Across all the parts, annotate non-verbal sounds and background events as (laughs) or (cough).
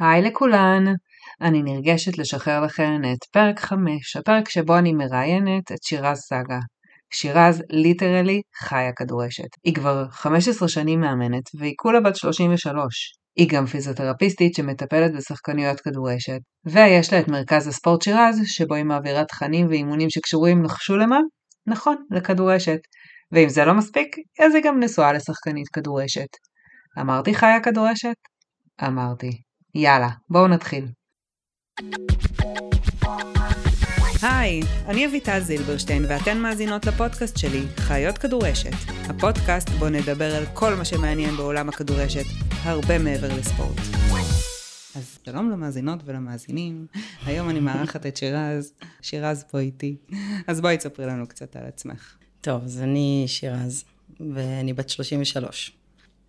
היי לכולן, אני נרגשת לשחרר לכן את פרק 5, הפרק שבו אני מראיינת את שירז סגה. שירז ליטרלי חיה כדורשת. היא כבר 15 שנים מאמנת והיא כולה בת 33. היא גם פיזיותרפיסטית שמטפלת בשחקניות כדורשת, ויש לה את מרכז הספורט שירז, שבו היא מעבירה תכנים ואימונים שקשורים נחשו למה? נכון, לכדורשת. ואם זה לא מספיק, אז היא גם נשואה לשחקנית כדורשת. אמרתי חיה כדורשת? אמרתי. יאללה, בואו נתחיל. היי, אני אביטל זילברשטיין ואתן מאזינות לפודקאסט שלי, חיות כדורשת. הפודקאסט בו נדבר על כל מה שמעניין בעולם הכדורשת, הרבה מעבר לספורט. אז שלום למאזינות ולמאזינים, היום אני מארחת את שירז, שירז פה איתי. אז בואי תספרי לנו קצת על עצמך. טוב, אז אני שירז, ואני בת 33.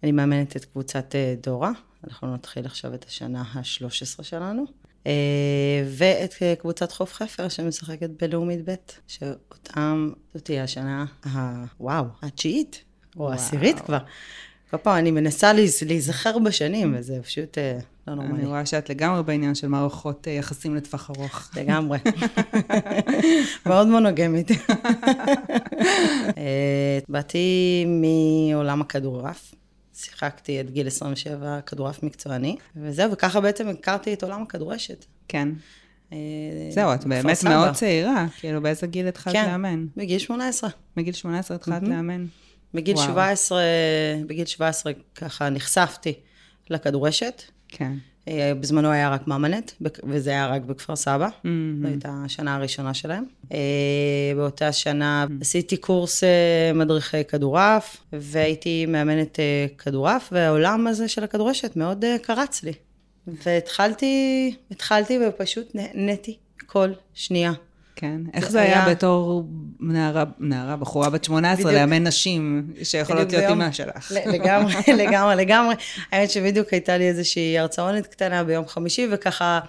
אני מאמנת את קבוצת אה, דורה, אנחנו נתחיל עכשיו את השנה ה-13 שלנו. אה, ואת אה, קבוצת חוף חפר שמשחקת בלאומית ב', שאותם, זאת תהיה השנה, הוואו, התשיעית, או העשירית כבר. כל פעם אני מנסה להיזכר בשנים, וזה פשוט לא נורמלי. אני רואה שאת לגמרי בעניין של מערכות יחסים לטווח ארוך. לגמרי. מאוד מונוגמית. (laughs) באתי מעולם הכדורעף. שיחקתי עד גיל 27 כדורעף מקצועני, וזהו, וככה בעצם הכרתי את עולם הכדורשת. כן. אה, זהו, את באמת מאוד צעירה, כאילו באיזה גיל התחלת כן, לאמן? כן, בגיל 18. בגיל 18 התחלת לאמן? בגיל 17, בגיל 17 ככה נחשפתי לכדורשת. כן. אה, בזמנו היה רק מאמנת, וזה היה רק בכפר סבא, mm-hmm. זו הייתה השנה הראשונה שלהם. אה, באותה שנה mm-hmm. עשיתי קורס אה, מדריכי כדורעף, והייתי מאמנת כדורעף, והעולם הזה של הכדורשת מאוד קרץ לי. והתחלתי, התחלתי ופשוט נהניתי כל שנייה. כן. איך זה היה בתור נערה, נערה, בחורה בת 18, לאמן נשים שיכולות להיות אימא שלך? לגמרי, (laughs) לגמרי, לגמרי. האמת שבדיוק הייתה לי איזושהי הרצאונת קטנה ביום חמישי, וככה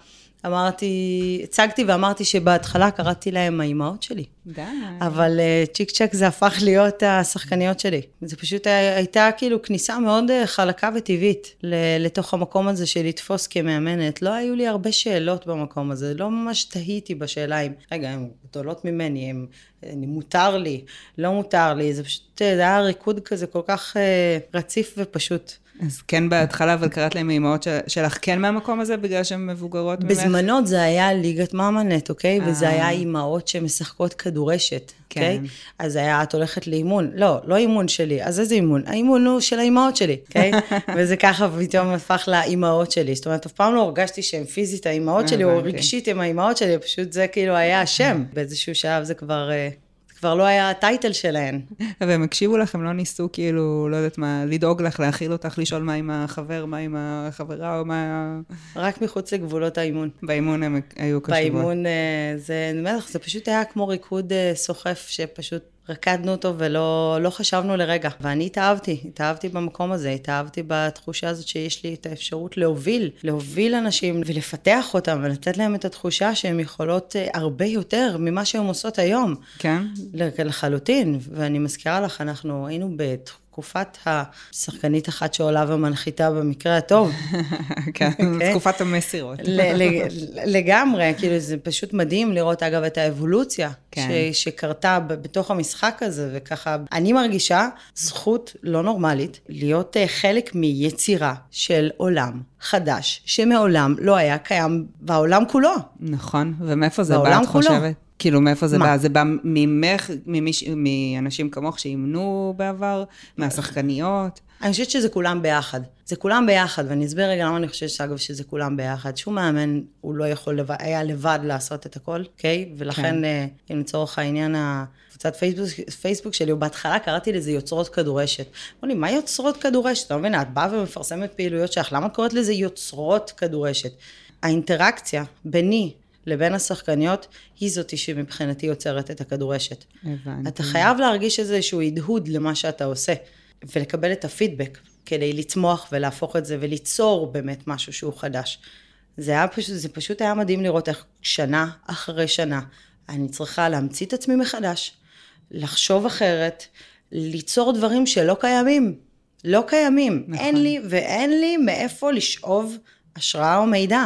אמרתי, הצגתי ואמרתי שבהתחלה קראתי להם האימהות שלי. די. אבל uh, צ'יק צ'ק זה הפך להיות השחקניות שלי. זה פשוט היה, הייתה כאילו כניסה מאוד uh, חלקה וטבעית לתוך המקום הזה של לתפוס כמאמנת. לא היו לי הרבה שאלות במקום הזה, לא ממש תהיתי בשאלה אם, רגע, הן גדולות ממני, הם, אני, מותר לי, לא מותר לי, זה פשוט, אה, זה היה ריקוד כזה כל כך uh, רציף ופשוט. אז כן בהתחלה, אבל קראת להם האימהות של, שלך כן מהמקום הזה, בגלל שהן מבוגרות ממך? בזמנות זה היה ליגת ממנט, אוקיי? וזה היה אימהות שמשחקות כדורשת, אוקיי? כן. אז היה, את הולכת לאימון. לא, לא אימון שלי, אז איזה אימון? האימון הוא של האימהות שלי, אוקיי? (laughs) וזה ככה פתאום הפך לאימהות שלי. זאת אומרת, אף פעם לא הרגשתי שהן פיזית האימהות שלי, או רגשית עם האימהות שלי, פשוט זה כאילו היה השם. באיזשהו שלב זה כבר... כבר לא היה הטייטל שלהן. והם הקשיבו לך, הם לא ניסו כאילו, לא יודעת מה, לדאוג לך, להאכיל אותך, לשאול מה עם החבר, מה עם החברה, או מה... רק מחוץ לגבולות האימון. באימון הם היו קשובות. באימון אה, זה, אני אומרת לך, זה פשוט היה כמו ריקוד אה, סוחף, שפשוט רקדנו אותו ולא לא חשבנו לרגע. ואני התאהבתי, התאהבתי במקום הזה, התאהבתי בתחושה הזאת שיש לי את האפשרות להוביל, להוביל אנשים ולפתח אותם ולתת להם את התחושה שהן יכולות אה, הרבה יותר ממה שהן עושות היום. כן. לחלוטין. ואני מזכירה לך, אנחנו היינו בתחום... תקופת השחקנית אחת שעולה ומנחיתה במקרה הטוב. (laughs) כן, אוקיי? (laughs) תקופת המסירות. לגמרי, כאילו זה פשוט מדהים לראות אגב את האבולוציה כן. שקרתה בתוך המשחק הזה, וככה אני מרגישה זכות לא נורמלית להיות אה, חלק מיצירה של עולם חדש, שמעולם לא היה קיים בעולם כולו. נכון, ומאיפה זה בא, את חושבת? כאילו, מאיפה זה מה? בא? זה בא ממך, ממיש, מאנשים כמוך שאימנו בעבר, מהשחקניות? אני חושבת שזה כולם ביחד. זה כולם ביחד, ואני אסביר רגע למה אני חושבת, אגב, שזה כולם ביחד. שום מאמן, הוא לא יכול, לבד, היה לבד לעשות את הכל, אוקיי? ולכן, כן. אה, אם לצורך העניין, הקבוצת פייסבוק, פייסבוק שלי, ובהתחלה קראתי לזה יוצרות כדורשת. אמרו לי, מה יוצרות כדורשת? אתה לא מבינה, את באה ומפרסמת פעילויות שלך, למה את קוראת לזה יוצרות כדורשת? האינטראקציה ביני לבין השחקניות, היא זאתי שמבחינתי יוצרת את הכדורשת. הבנתי. אתה חייב להרגיש איזשהו הדהוד למה שאתה עושה, ולקבל את הפידבק, כדי לצמוח ולהפוך את זה וליצור באמת משהו שהוא חדש. זה היה פשוט, זה פשוט היה מדהים לראות איך שנה אחרי שנה אני צריכה להמציא את עצמי מחדש, לחשוב אחרת, ליצור דברים שלא קיימים. לא קיימים. נכון. אין לי ואין לי מאיפה לשאוב השראה או מידע.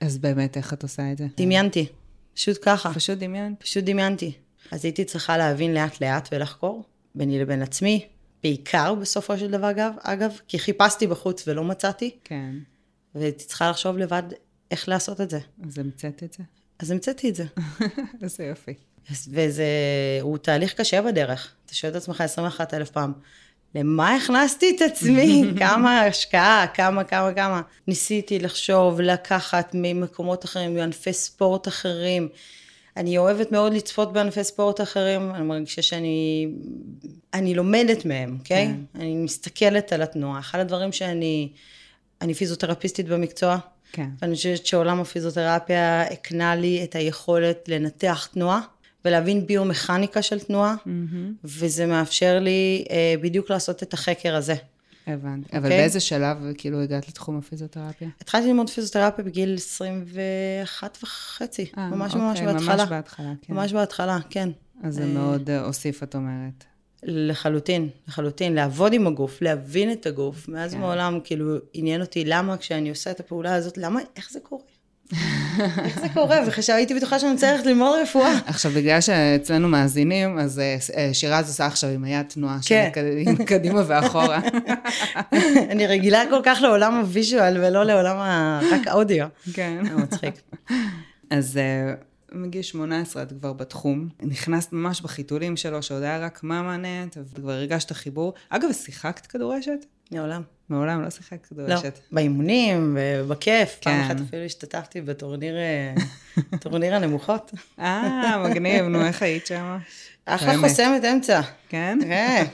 אז באמת, איך את עושה את זה? דמיינתי. פשוט ככה. פשוט דמיינת? פשוט דמיינתי. אז הייתי צריכה להבין לאט לאט ולחקור, ביני לבין עצמי, בעיקר בסופו של דבר, אגב, אגב, כי חיפשתי בחוץ ולא מצאתי, כן. והייתי צריכה לחשוב לבד איך לעשות את זה. אז המצאת את זה? אז המצאתי את זה. (laughs) איזה יופי. וזה, הוא תהליך קשה בדרך. אתה שואל את עצמך 21 אלף פעם, למה הכנסתי את עצמי? (laughs) כמה השקעה, כמה, כמה, כמה. ניסיתי לחשוב, לקחת ממקומות אחרים, מענפי ספורט אחרים. אני אוהבת מאוד לצפות בענפי ספורט אחרים, אני מרגישה שאני אני לומדת מהם, אוקיי? כן. אני מסתכלת על התנועה. אחד הדברים שאני, אני פיזיותרפיסטית במקצוע, כן. ואני חושבת שעולם הפיזיותרפיה הקנה לי את היכולת לנתח תנועה ולהבין ביומכניקה של תנועה, וזה מאפשר לי אה, בדיוק לעשות את החקר הזה. הבנתי. אבל אוקיי. באיזה שלב כאילו הגעת לתחום הפיזיותרפיה? התחלתי ללמוד פיזיותרפיה בגיל 21 וחצי, אה, ממש ממש אוקיי, בהתחלה. ממש בהתחלה, כן. ממש בהתחלה, כן. אז זה אה, מאוד אה, הוסיף, את אומרת. לחלוטין, לחלוטין, לעבוד עם הגוף, להבין את הגוף. מאז כן. מעולם, כאילו, עניין אותי למה כשאני עושה את הפעולה הזאת, למה, איך זה קורה? איך זה קורה? וחשבתי, הייתי בטוחה שאני ללכת ללמוד רפואה. עכשיו, בגלל שאצלנו מאזינים, אז אה, אה, שירז עושה עכשיו עם היד תנועה של כן. קד- קדימה ואחורה. (laughs) אני רגילה כל כך לעולם ה visual ולא לעולם. רק האודיו. כן. זה מצחיק. אז אה, מגיל 18 את כבר בתחום, נכנסת ממש בחיתולים שלו, שעוד היה רק ממנט, וכבר הרגשת חיבור. אגב, שיחקת כדורשת? מעולם. מעולם לא שיחקת לא, כדורשת. באימונים ובכיף. פעם כן. אחת אפילו השתתפתי בטורניר אה, (laughs) הנמוכות. אה, מגניב, נו, איך היית שם? אחלה. חוסמת אמצע. כן? כן.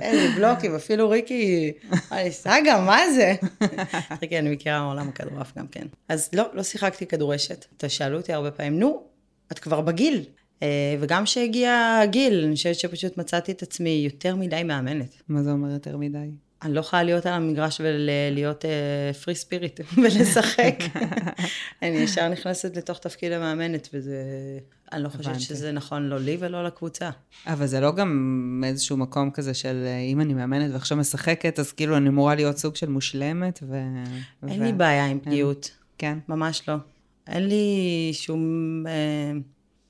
איזה בלוקים, אפילו ריקי, אמרה לי, סגה, מה זה? (laughs) ריקי, אני מכירה מעולם הכדורעף גם כן. אז לא, לא שיחקתי כדורשת. אתה שאלו אותי הרבה פעמים, נו, את כבר בגיל. אה, וגם כשהגיע הגיל, אני חושבת שפשוט מצאתי את עצמי יותר מדי מאמנת. מה זה אומר יותר מדי? אני לא יכולה להיות על המגרש ולהיות פרי ספיריט ולשחק. (laughs) אני ישר נכנסת לתוך תפקיד המאמנת, וזה... אני לא חושבת. שזה נכון לא לי ולא לקבוצה. אבל זה לא גם איזשהו מקום כזה של אה, אם אני מאמנת ועכשיו משחקת, אז כאילו אני אמורה להיות סוג של מושלמת ו... אין ו- לי בעיה עם פגיעות. כן. ממש לא. אין לי שום אה,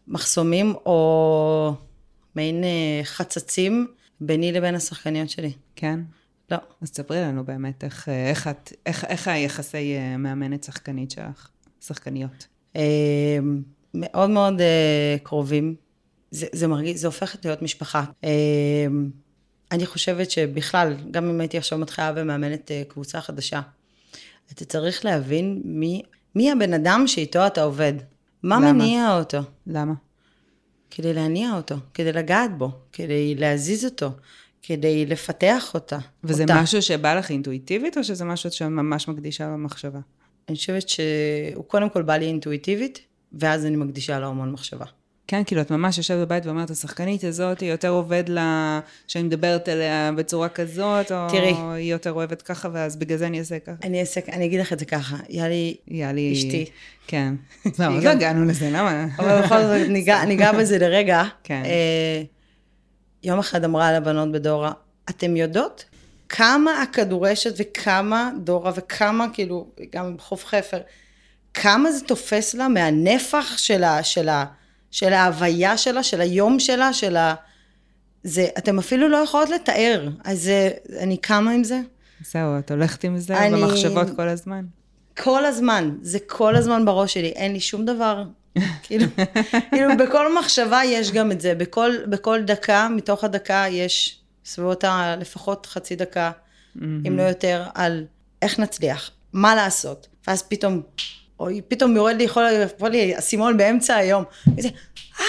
מחסומים או מעין אה, חצצים ביני לבין השחקניות שלי. כן? לא. אז תספרי לנו באמת איך, אה, איך, איך, איך היחסי אה, מאמנת שחקנית שלך, שחקניות. אה, מאוד מאוד אה, קרובים. זה, זה מרגיש, זה הופכת להיות משפחה. אה, אני חושבת שבכלל, גם אם הייתי עכשיו מתחילה ומאמנת אה, קבוצה חדשה, אתה צריך להבין מי, מי הבן אדם שאיתו אתה עובד. מה למה? מניע אותו? למה? כדי להניע אותו, כדי לגעת בו, כדי להזיז אותו, כדי לפתח אותה. וזה אותה. משהו שבא לך אינטואיטיבית, או שזה משהו שאת ממש מקדישה לו מחשבה? אני חושבת שהוא קודם כל בא לי אינטואיטיבית, ואז אני מקדישה לו המון מחשבה. כן, כאילו, את ממש יושבת בבית ואומרת, השחקנית הזאת, היא יותר עובד לה, שאני מדברת אליה בצורה כזאת, או תראי. היא יותר אוהבת ככה, ואז בגלל זה אני אעשה ככה. אני, אעשה, אני אגיד לך את זה ככה, היה לי, יהיה לי... אשתי. כן. (laughs) לא, עוד לא הגענו לזה, למה? אבל בכל זאת ניגע, ניגע בזה לרגע. כן. אה, יום אחד אמרה לבנות בדורה, אתם יודעות כמה הכדורשת וכמה דורה וכמה, כאילו, גם בחוף חפר, כמה זה תופס לה מהנפח של, ה, של, ה, של ההוויה שלה, של היום שלה, של ה... זה, אתם אפילו לא יכולות לתאר. אז זה, אני קמה עם זה. זהו, את הולכת עם זה אני- במחשבות כל הזמן. כל הזמן, זה כל הזמן בראש שלי, אין לי שום דבר. (laughs) כאילו, כאילו בכל מחשבה יש גם את זה, בכל, בכל דקה, מתוך הדקה יש סביבות ה... לפחות חצי דקה, אם לא יותר, על איך נצליח, מה לעשות. ואז פתאום, אוי, פתאום יורד לי, יכול יכול לי אסימון באמצע היום. וזה, אה,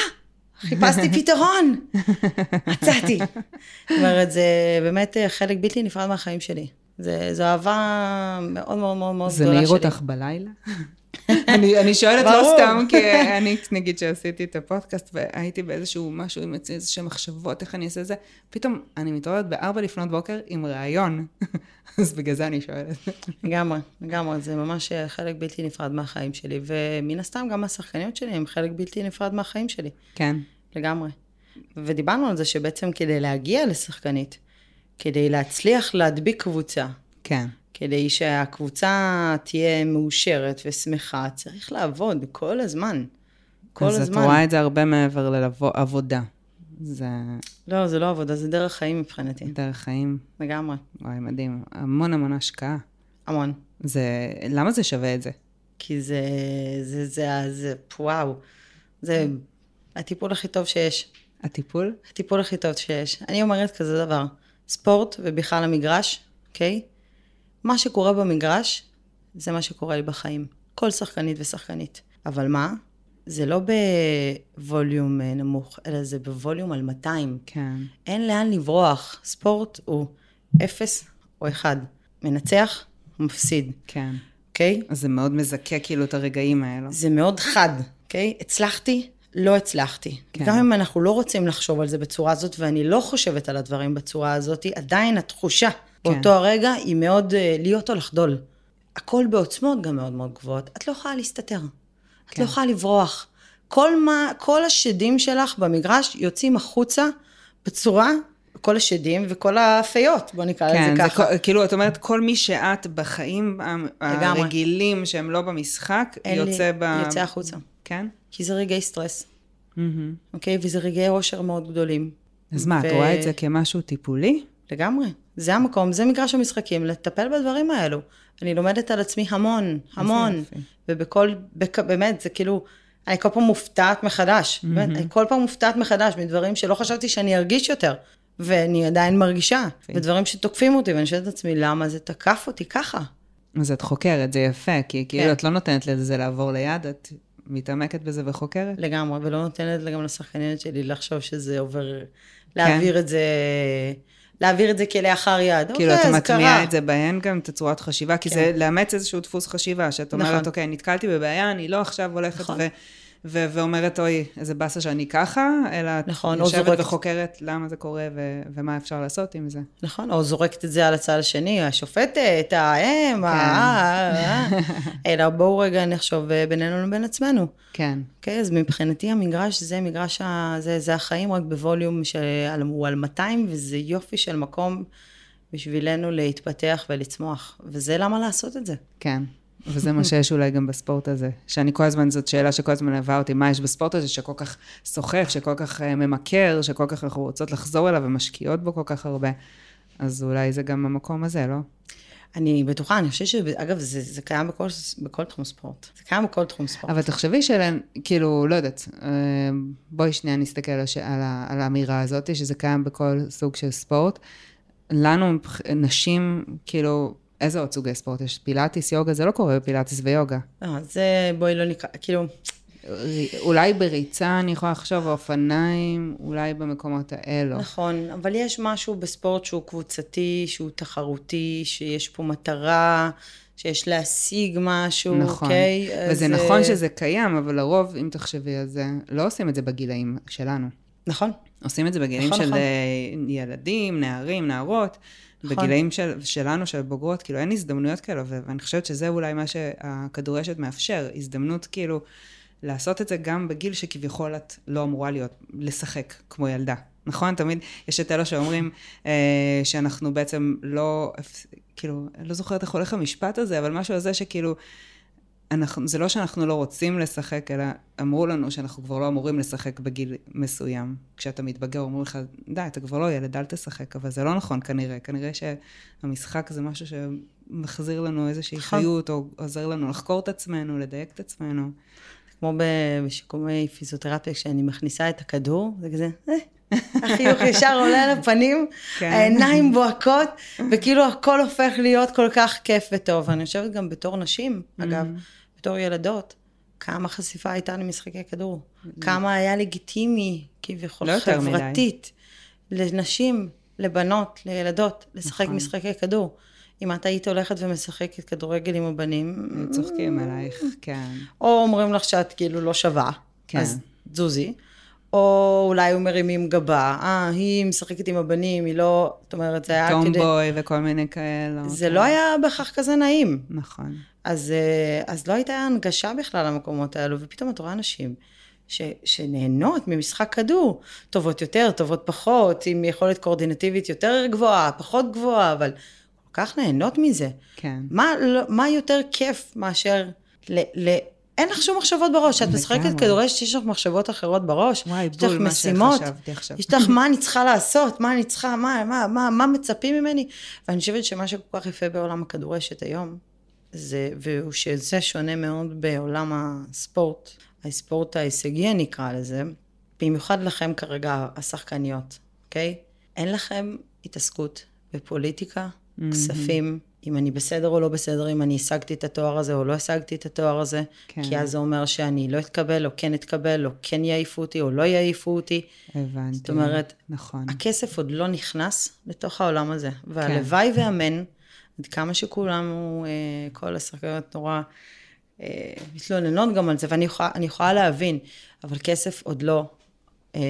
חיפשתי (laughs) פתרון, מצאתי. זאת אומרת, זה באמת אה, חלק בלתי נפרד מהחיים שלי. זה, זו אהבה מאוד מאוד מאוד מאוד זה גדולה מעיר שלי. אותך בלילה? אני, אני שואלת לא. סתם, כי אני, נגיד שעשיתי את הפודקאסט והייתי באיזשהו משהו עם איזשהם מחשבות, איך אני אעשה את זה, פתאום אני מתעוררת בארבע לפנות בוקר עם ראיון, (laughs) אז בגלל זה אני שואלת. לגמרי, לגמרי, זה ממש חלק בלתי נפרד מהחיים שלי, ומן הסתם גם השחקניות שלי הם חלק בלתי נפרד מהחיים שלי, כן, לגמרי. ודיברנו על זה שבעצם כדי להגיע לשחקנית, כדי להצליח להדביק קבוצה, כן. כדי שהקבוצה תהיה מאושרת ושמחה, צריך לעבוד כל הזמן. כל אז הזמן. את רואה את זה הרבה מעבר לעבודה. זה לא, זה לא עבודה, זה דרך חיים מבחינתי. דרך חיים. לגמרי. וואי, מדהים. המון המון השקעה. המון. זה, למה זה שווה את זה? כי זה, זה, זה, זה, זה וואו. זה הטיפול הכי טוב שיש. הטיפול? הטיפול הכי טוב שיש. אני אומרת כזה דבר, ספורט ובכלל המגרש, אוקיי? מה שקורה במגרש, זה מה שקורה לי בחיים. כל שחקנית ושחקנית. אבל מה? זה לא בווליום אה, נמוך, אלא זה בווליום על 200. כן. אין לאן לברוח. ספורט הוא אפס או אחד. מנצח, מפסיד, כן. אוקיי? אז זה מאוד מזכה כאילו את הרגעים האלו. זה מאוד חד, אוקיי? הצלחתי, לא הצלחתי. כן. גם אם אנחנו לא רוצים לחשוב על זה בצורה הזאת, ואני לא חושבת על הדברים בצורה הזאת, עדיין התחושה כן. באותו הרגע היא מאוד אה, להיות או לחדול. הכל בעוצמות גם מאוד מאוד גבוהות. את לא יכולה להסתתר. את כן. לא יכולה לברוח. כל, מה, כל השדים שלך במגרש יוצאים החוצה בצורה, כל השדים וכל הפיות, בוא נקרא כן, לזה זה ככה. כל, כאילו, את אומרת, כל מי שאת בחיים לגמרי. הרגילים שהם לא במשחק, אין לי- יוצא ב... יוצא החוצה. כן? כי זה רגעי סטרס, מהמם. אוקיי? וזה רגעי אושר מאוד גדולים. אז מה, את ו- רואה את זה כמשהו טיפולי? לגמרי. זה המקום, זה מגרש המשחקים, לטפל בדברים האלו. אני לומדת על עצמי המון, המון. ובכל, בק, באמת, זה כאילו, אני כל פעם מופתעת מחדש. באמת, אני כל פעם מופתעת מחדש מדברים שלא חשבתי שאני ארגיש יותר. ואני עדיין מרגישה. ודברים שתוקפים אותי, ואני שואלת את עצמי, למה זה תקף אותי ככה? אז את חוקרת, זה יפה, כי כאילו כן. את לא נותנת לזה לעבור ליד, את מתעמקת בזה וחוקרת. לגמרי, ולא נותנת גם לשחקניות שלי לחשוב שזה עובר, להעביר את זה, להעביר את זה כלאחר יד. כן. כאילו, את אוקיי, אז מטמיעה. את זה בהן גם, את הצורת חשיבה, כי זה לאמץ איזשהו דפוס חשיבה, שאת אומרת, נכון. אוקיי, נתקלתי בבעיה, אני לא עכשיו הולכת נכון. ו... ו- ואומרת, אוי, איזה באסה שאני ככה, אלא נכון, יושבת זורקת. וחוקרת למה זה קורה ו- ומה אפשר לעשות עם זה. נכון, או זורקת את זה על הצד השני, השופטת, האם, ה... ה- ה- אלא בואו רגע נחשוב אה, בינינו לבין עצמנו. כן, אוקיי, אז מבחינתי המגרש זה מגרש, ה... זה, זה החיים רק בווליום של... הוא על 200, וזה יופי של מקום בשבילנו להתפתח ולצמוח. וזה למה לעשות את זה. כן. וזה מה שיש אולי גם בספורט הזה. שאני כל הזמן, זאת שאלה שכל הזמן מלווה אותי, מה יש בספורט הזה שכל כך סוחף, שכל כך אה, ממכר, שכל כך אנחנו רוצות לחזור אליו ומשקיעות בו כל כך הרבה. אז אולי זה גם המקום הזה, לא? אני בטוחה, אני חושבת שאגב, זה, זה קיים בכל, בכל תחום ספורט. זה קיים בכל תחום ספורט. אבל תחשבי שאלה, כאילו, לא יודעת, אה, בואי שנייה נסתכל על, ה- על האמירה הזאת, שזה קיים בכל סוג של ספורט. לנו, נשים, כאילו, איזה עוד סוגי ספורט יש? פילאטיס, יוגה, זה לא קורה בפילאטיס ויוגה. לא, זה, בואי לא נקרא, כאילו, אולי בריצה אני יכולה לחשוב, או אופניים, אולי במקומות האלו. נכון, אבל יש משהו בספורט שהוא קבוצתי, שהוא תחרותי, שיש פה מטרה, שיש להשיג משהו, נכון. אוקיי? וזה אז, נכון אה, שזה קיים, אבל לרוב, אם תחשבי על זה, לא עושים את זה בגילאים שלנו. נכון, עושים את זה בגילאים נכון, של נכון. אה, ילדים, נערים, נערות. נכון. בגילאים של, שלנו, של בוגרות, כאילו אין הזדמנויות כאלו, ואני חושבת שזה אולי מה שהכדורשת מאפשר, הזדמנות כאילו לעשות את זה גם בגיל שכביכול את לא אמורה להיות, לשחק כמו ילדה. נכון? תמיד יש את אלו שאומרים אה, שאנחנו בעצם לא, כאילו, אני לא זוכרת איך הולך המשפט הזה, אבל משהו על זה שכאילו, אנחנו, זה לא שאנחנו לא רוצים לשחק, אלא אמרו לנו שאנחנו כבר לא אמורים לשחק בגיל מסוים. כשאתה מתבגר, אומרים לך, די, אתה כבר לא ילד, אל תשחק, אבל זה לא נכון כנראה. כנראה שהמשחק זה משהו שמחזיר לנו איזושהי נכון. חיות, או עוזר לנו לחקור את עצמנו, לדייק את עצמנו. כמו בשיקומי פיזיותרפיה, כשאני מכניסה את הכדור, זה כזה, אה, החיוך ישר עולה על הפנים, כן. העיניים בוהקות, וכאילו הכל הופך להיות כל כך כיף וטוב. אני חושבת גם בתור נשים, אגב, בתור ילדות, כמה חשיפה הייתה למשחקי כדור, כמה היה לגיטימי, כביכול לא. חברתית, לנשים, לבנות, לילדות, לשחק נכון. משחקי כדור. אם את היית הולכת ומשחקת כדורגל עם הבנים, צוחקים עלייך, כן. או אומרים לך שאת כאילו לא שווה, כן. אז זוזי, או אולי היו מרימים גבה, אה, היא משחקת עם הבנים, היא לא, זאת אומרת, זה היה כדי... טומבוי וכל מיני כאלה. זה לא היה בהכרח כזה נעים. נכון. אז, אה, אז לא הייתה הנגשה בכלל למקומות האלו, ופתאום את רואה נשים ש, שנהנות ממשחק כדור, טובות יותר, טובות פחות, עם יכולת קואורדינטיבית יותר גבוהה, פחות גבוהה, אבל כל כך ליהנות מזה. כן. מה, לא- מה יותר כיף מאשר ל... ל אין לך שום מחשבות בראש. את משחקת. כדורשת, יש לך מחשבות אחרות בראש. וואי, יש לך בול מה משימות. שחשבתי עכשיו. יש לך מה אני צריכה לעשות, מה אני צריכה, מה, מה, מה, מה מצפים ממני. ואני חושבת שמה שכל כך יפה בעולם הכדורשת היום, זה, והוא שזה שונה מאוד בעולם הספורט, הספורט ההישגי אני אקרא לזה, במיוחד לכם כרגע, השחקניות, אוקיי? אין לכם התעסקות בפוליטיקה, כספים, אם אני בסדר או לא בסדר, אם אני השגתי את התואר הזה או לא השגתי את התואר הזה, כן. כי אז זה אומר שאני לא אתקבל או כן אתקבל, או כן יעיפו אותי או לא יעיפו אותי. הבנתי. זאת אומרת, נכון. הכסף עוד לא נכנס לתוך העולם הזה, והלוואי ואמן, עד כמה שכולנו, אה, כל השחקניות נורא אה, מתלוננות גם על זה, ואני יכולה, אני יכולה להבין, אבל כסף עוד לא, אה,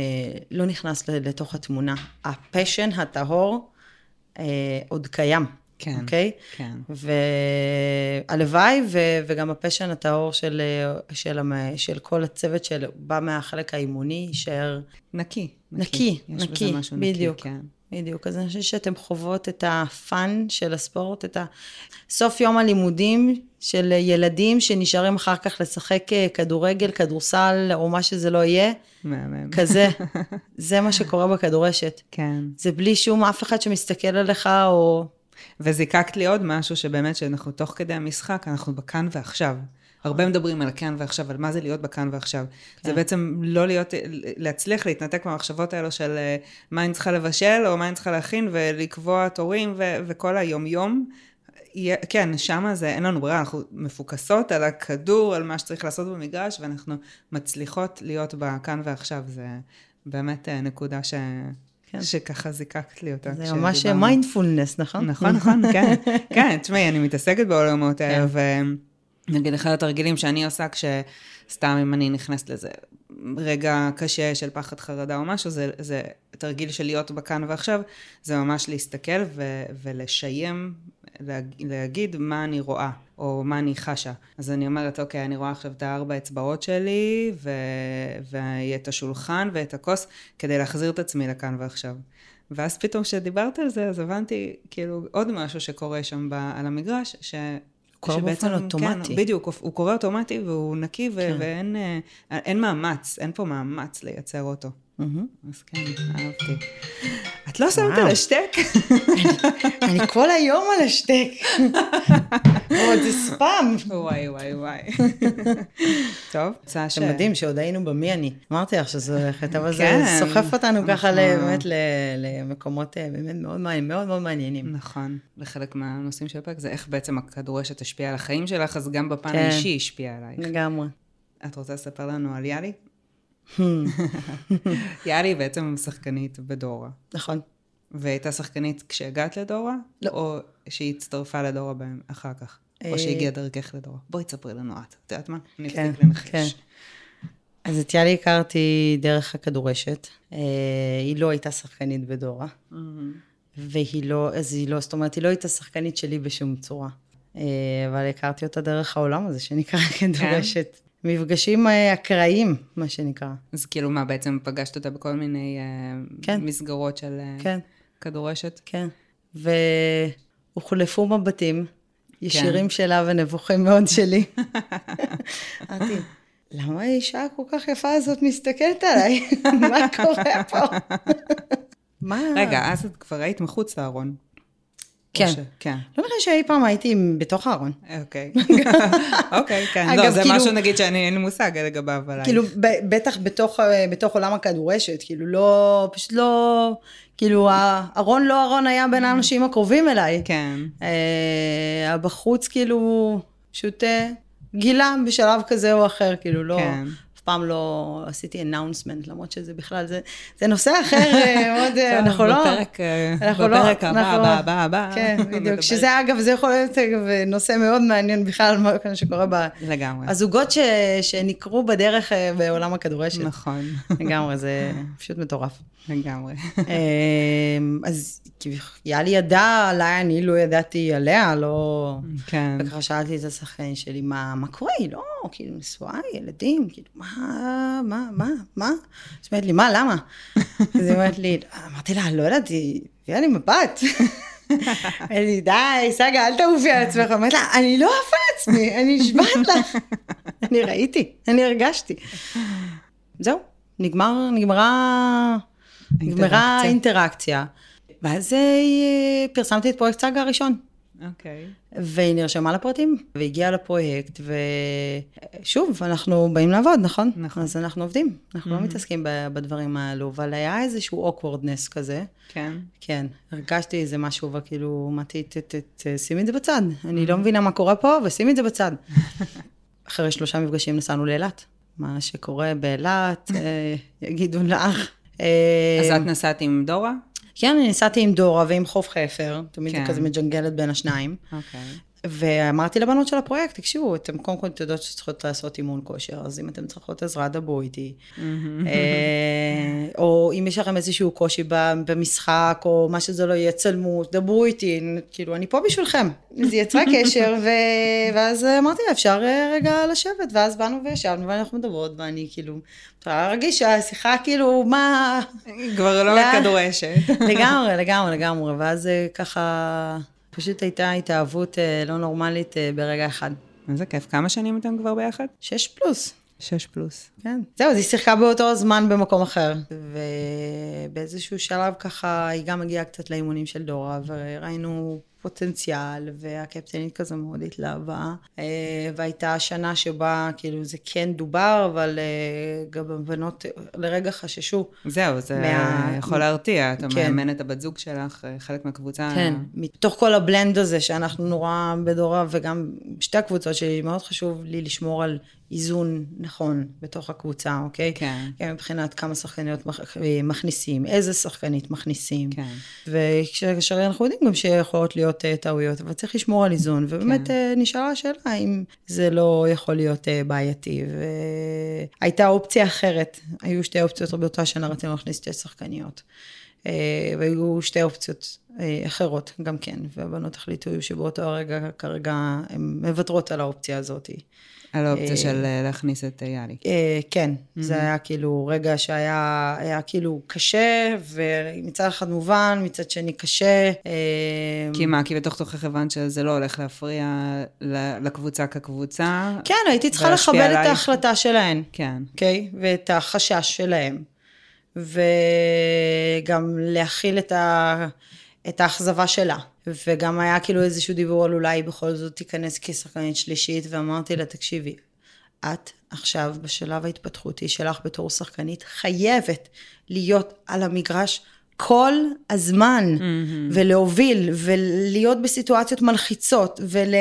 לא נכנס לתוך התמונה. ה passion הטהור אה, עוד קיים. כן, אוקיי? כן. והלוואי, ו- וגם ה passion הטהור של, של, המ- של כל הצוות שבא מהחלק האימוני יישאר נקי. נקי, יש נקי, בזה משהו נקי, בדיוק. כן. בדיוק, אז אני חושבת שאתם חוות את הפאן של הספורט, את ה... סוף יום הלימודים של ילדים שנשארים אחר כך לשחק אה, כדורגל, כדורסל, או מה שזה לא יהיה, מהמם. כזה. (laughs) זה מה שקורה בכדורשת. כן. זה בלי שום אף אחד שמסתכל עליך, או... וזיקקת לי עוד משהו שבאמת, שאנחנו תוך כדי המשחק, אנחנו בכאן ועכשיו. הרבה מדברים על כאן ועכשיו, על מה זה להיות בכאן ועכשיו. זה בעצם לא להיות, להצליח להתנתק מהמחשבות האלו של אה, מה אני צריכה לבשל, או מה אני צריכה להכין, ולקבוע תורים, ו- וכל היום-יום. כן, שמה זה, אין לנו ברירה, אנחנו מפוקסות על הכדור, על מה שצריך לעשות במגרש, ואנחנו מצליחות להיות בכאן ועכשיו. זה באמת אה, נקודה ש... כן. שככה זיקקת לי אותה. זה ממש. מיינדפולנס, נכון? נכון, נכון, כן. (laughs) כן, תשמעי, אני מתעסקת בעולמות האלה, כן. ונגיד אחד התרגילים שאני עושה כשסתם אם אני נכנסת לזה רגע קשה של פחד חרדה או משהו, זה, זה תרגיל של להיות בכאן ועכשיו, זה ממש להסתכל ו, ולשיים, להג, להגיד מה אני רואה, או מה אני חשה. אז אני אומרת, אוקיי, אני רואה עכשיו את הארבע אצבעות שלי, ו, ואת השולחן ואת הכוס, כדי להחזיר את עצמי לכאן ועכשיו. ואז פתאום כשדיברת על זה, אז הבנתי כאילו עוד משהו שקורה שם ב, על המגרש, ש... קורה באופן אוטומטי. כן, בדיוק, הוא קורה אוטומטי והוא נקי, כן. ואין אה, אין מאמץ, אין פה מאמץ לייצר אותו. אז כן, אהבתי. את לא שמת. על השטק? אני כל היום על השטק. עוד (laughs) זה ספאם. וואי, וואי, וואי. טוב. זה מדהים שעוד היינו במי אני. אמרתי לך שזה הולכת, אבל זה כן, סוחף אותנו ככה ל- באמת למקומות אה, באמת מאוד מאוד מעניינים. נכון, וחלק מהנושאים של הפרק זה איך בעצם הכדורשת השפיעה על החיים שלך, אז גם בפן כן. האישי השפיע עלייך. לגמרי. את רוצה לספר לנו על יאלי? Hmm, (laughs) יאלי בעצם שחקנית בדורה. נכון. והייתה שחקנית כשהגעת לדורה? לא. או שהיא הצטרפה לדורה בהם אחר כך? אה, או שהגיעה דרכך לדורה? בואי תספרי לנו את. את יודעת מה? אני כן, אפסיק לנחש. כן. אז את יאלי הכרתי דרך הכדורשת. אה, היא לא הייתה שחקנית בדורה, מהמם. והיא לא, אז היא לא, זאת אומרת, היא לא הייתה שחקנית שלי בשום צורה. אה, אבל הכרתי אותה דרך העולם הזה שנקרא כדורשת. מפגשים אה, אקראיים, מה שנקרא. אז כאילו מה, בעצם פגשת אותה בכל מיני אה, כן. מסגרות של אה, כן. כדורשת? כן. והוחלפו מבטים, ישירים שלה ונבוכים מאוד שלי. (laughs) אמרתי, למה האישה הכל כך יפה הזאת מסתכלת עליי? (laughs) מה קורה פה? (laughs) מה? רגע, אז את כבר היית מחוץ לארון. כן. כן. לא נראה שאי פעם הייתי בתוך הארון. (laughs) אוקיי. אוקיי, כן. אגב, לא, זה כאילו- משהו נגיד שאני אין לי מושג לגביו עלייך. כאילו, ב- בטח בתוך, אה, בתוך עולם הכדורשת, כאילו לא, פשוט לא, כאילו הארון לא ארון היה בין האנשים הקרובים אליי. כן. אה, בחוץ כאילו פשוט אה, גילה בשלב כזה או אחר, כאילו לא, כן. פעם לא עשיתי אנאונסמנט, למרות שזה בכלל, זה, זה נושא אחר אה, (laughs) מאוד, אה, טוב, אנחנו לא... בפרק, אה, אנחנו לא- בפרק הבא, אנחנו- הבא, הבא, הבא. כן. (laughs) בדיוק, שזה אגב, זה יכול להיות אגב נושא מאוד מעניין בכלל, מה כאן שקורה ב... לגמרי. הזוגות ש... שנקרו בדרך בעולם הכדורשת. נכון. לגמרי, זה (laughs) פשוט מטורף. לגמרי. אמ, אז יאלי ידע עליי, אני לא ידעתי עליה, לא... כן. וככה שאלתי את השחקנים שלי, מה, מה קורה? היא לא, כאילו, נשואה, ילדים, כאילו, מה, מה, מה, מה? אז היא אומרת לי, מה, למה? אז היא אומרת לי, אמרתי לה, לא ידעתי, הביאה לי מבט. אני, די, סגה, אל תעופי על עצמך. אמרתי לה, אני לא עפה על עצמי, אני נשבעת לך. אני ראיתי, אני הרגשתי. זהו, נגמר, נגמרה, נגמרה האינטראקציה. ואז אה, פרסמתי את פרויקט סגה הראשון. אוקיי. והיא נרשמה לפרטים, והגיעה לפרויקט, ושוב, אנחנו באים לעבוד, נכון? נכון. אז אנחנו עובדים, אנחנו לא מתעסקים ב- בדברים האלו, אבל היה איזשהו awkwardness כזה. כן. כן, הרגשתי איזה משהו, וכאילו, אמרתי, שימי את זה בצד. אני לא מבינה מה קורה פה, ושימי את זה בצד. אחרי שלושה מפגשים נסענו לאילת. מה שקורה באילת, אה, יגידו לך. אה, אז את נסעת עם דורה? כן, אני נסעתי עם דורה ועם חוף חפר, תמיד כן. כן. כזה מג'נגלת בין השניים. אוקיי. ואמרתי לבנות של הפרויקט, תקשיבו, אתם קודם כל אתם יודעות שצריכות לעשות אימון כושר, אז אם אתם צריכות עזרה, דברו איתי. אה, או אם יש לכם איזשהו קושי במשחק, או מה שזה לא יהיה, צלמו, דברו איתי, כאילו, אני פה בשבילכם. היא יצרה (laughs) קשר, ו- ואז אמרתי לה, אפשר אה, רגע לשבת, ואז באנו וישבנו, ואנחנו מדברות, ואני כאילו, מתחילה להרגיש שהשיחה כאילו, מה... כבר לא. מכדורשת. לגמרי, לגמרי, לגמרי, ואז אה, ככה, פשוט הייתה התאהבות אה, לא נורמלית אה, ברגע אחד. איזה כיף. כמה שנים אתם כבר ביחד? שש פלוס. שש פלוס. כן. זהו, אז היא שיחקה באותו זמן במקום אחר. ובאיזשהו שלב ככה, היא גם הגיעה קצת לאימונים של דורה, וראינו פוטנציאל, והקפטנית כזה מאוד התלהבה. אה, והייתה שנה שבה, כאילו, זה כן דובר, אבל אה, גם הבנות לרגע חששו. זהו, זה מה- יכול להרתיע. אתה כן. מאמן את הבת זוג שלך, אה, חלק מהקבוצה. כן, מתוך כל הבלנד הזה שאנחנו נורא בדורה, וגם שתי הקבוצות שלי, מאוד חשוב לי לשמור על איזון נכון בתוך הקבוצה, אוקיי? כן. גם מבחינת כמה שחקניות מכ- מכניסים, איזה שחקנית מכניסים. כן. וכאשר אנחנו יודעים גם שיכולות להיות אה, טעויות, אבל צריך לשמור על איזון. ובאמת כן. אה, נשאלה השאלה אם זה לא יכול להיות אה, בעייתי. והייתה אופציה אחרת, היו שתי אופציות באותה שנה, רצינו להכניס שתי שחקניות. אה, והיו שתי אופציות אה, אחרות גם כן, והבנות החליטו שבאותו הרגע כרגע הן מוותרות על האופציה הזאת. על האופציה של אה, להכניס את יאלי. כן, זה היה כאילו רגע שהיה היה כאילו קשה, ומצד אחד מובן, מצד שני קשה. כי מה, כי בתוך תוכך הבנת שזה לא הולך להפריע לקבוצה כקבוצה? כן, הייתי צריכה לכבד את? ההחלטה שלהן. כן. אוקיי? ואת החשש שלהם. וגם להכיל את, ה... את האכזבה שלה. וגם היה כאילו איזשהו דיבור על אולי בכל זאת תיכנס כשחקנית שלישית, ואמרתי לה, תקשיבי, את עכשיו בשלב ההתפתחותי שלך בתור שחקנית חייבת להיות על המגרש כל הזמן, mm-hmm. ולהוביל, ולהיות בסיטואציות מלחיצות, ול...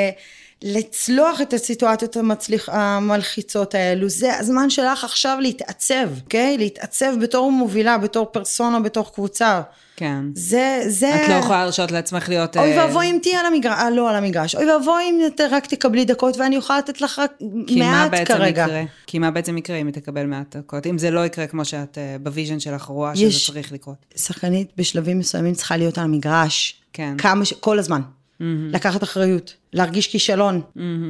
לצלוח את הסיטואציות המצליח, המלחיצות האלו, זה הזמן שלך עכשיו להתעצב, אוקיי? להתעצב בתור מובילה, בתור פרסונה, בתור קבוצה. כן. זה, זה... את לא יכולה להרשות לעצמך להיות... אוי אה, ואבוי אם תהיי על המגרש, אה, לא על המגרש, אוי ואבוי אם את רק תקבלי דקות ואני אוכל לתת לך רק מעט כרגע. יקרה? כי מה בעצם יקרה אם היא תקבל מעט דקות? אם זה לא יקרה כמו שאת אה, ב vision שלך רואה שזה צריך לקרות. שחקנית בשלבים מסוימים צריכה להיות על המגרש. כן. כמה ש... כל הזמן. לקחת אחריות, להרגיש כישלון,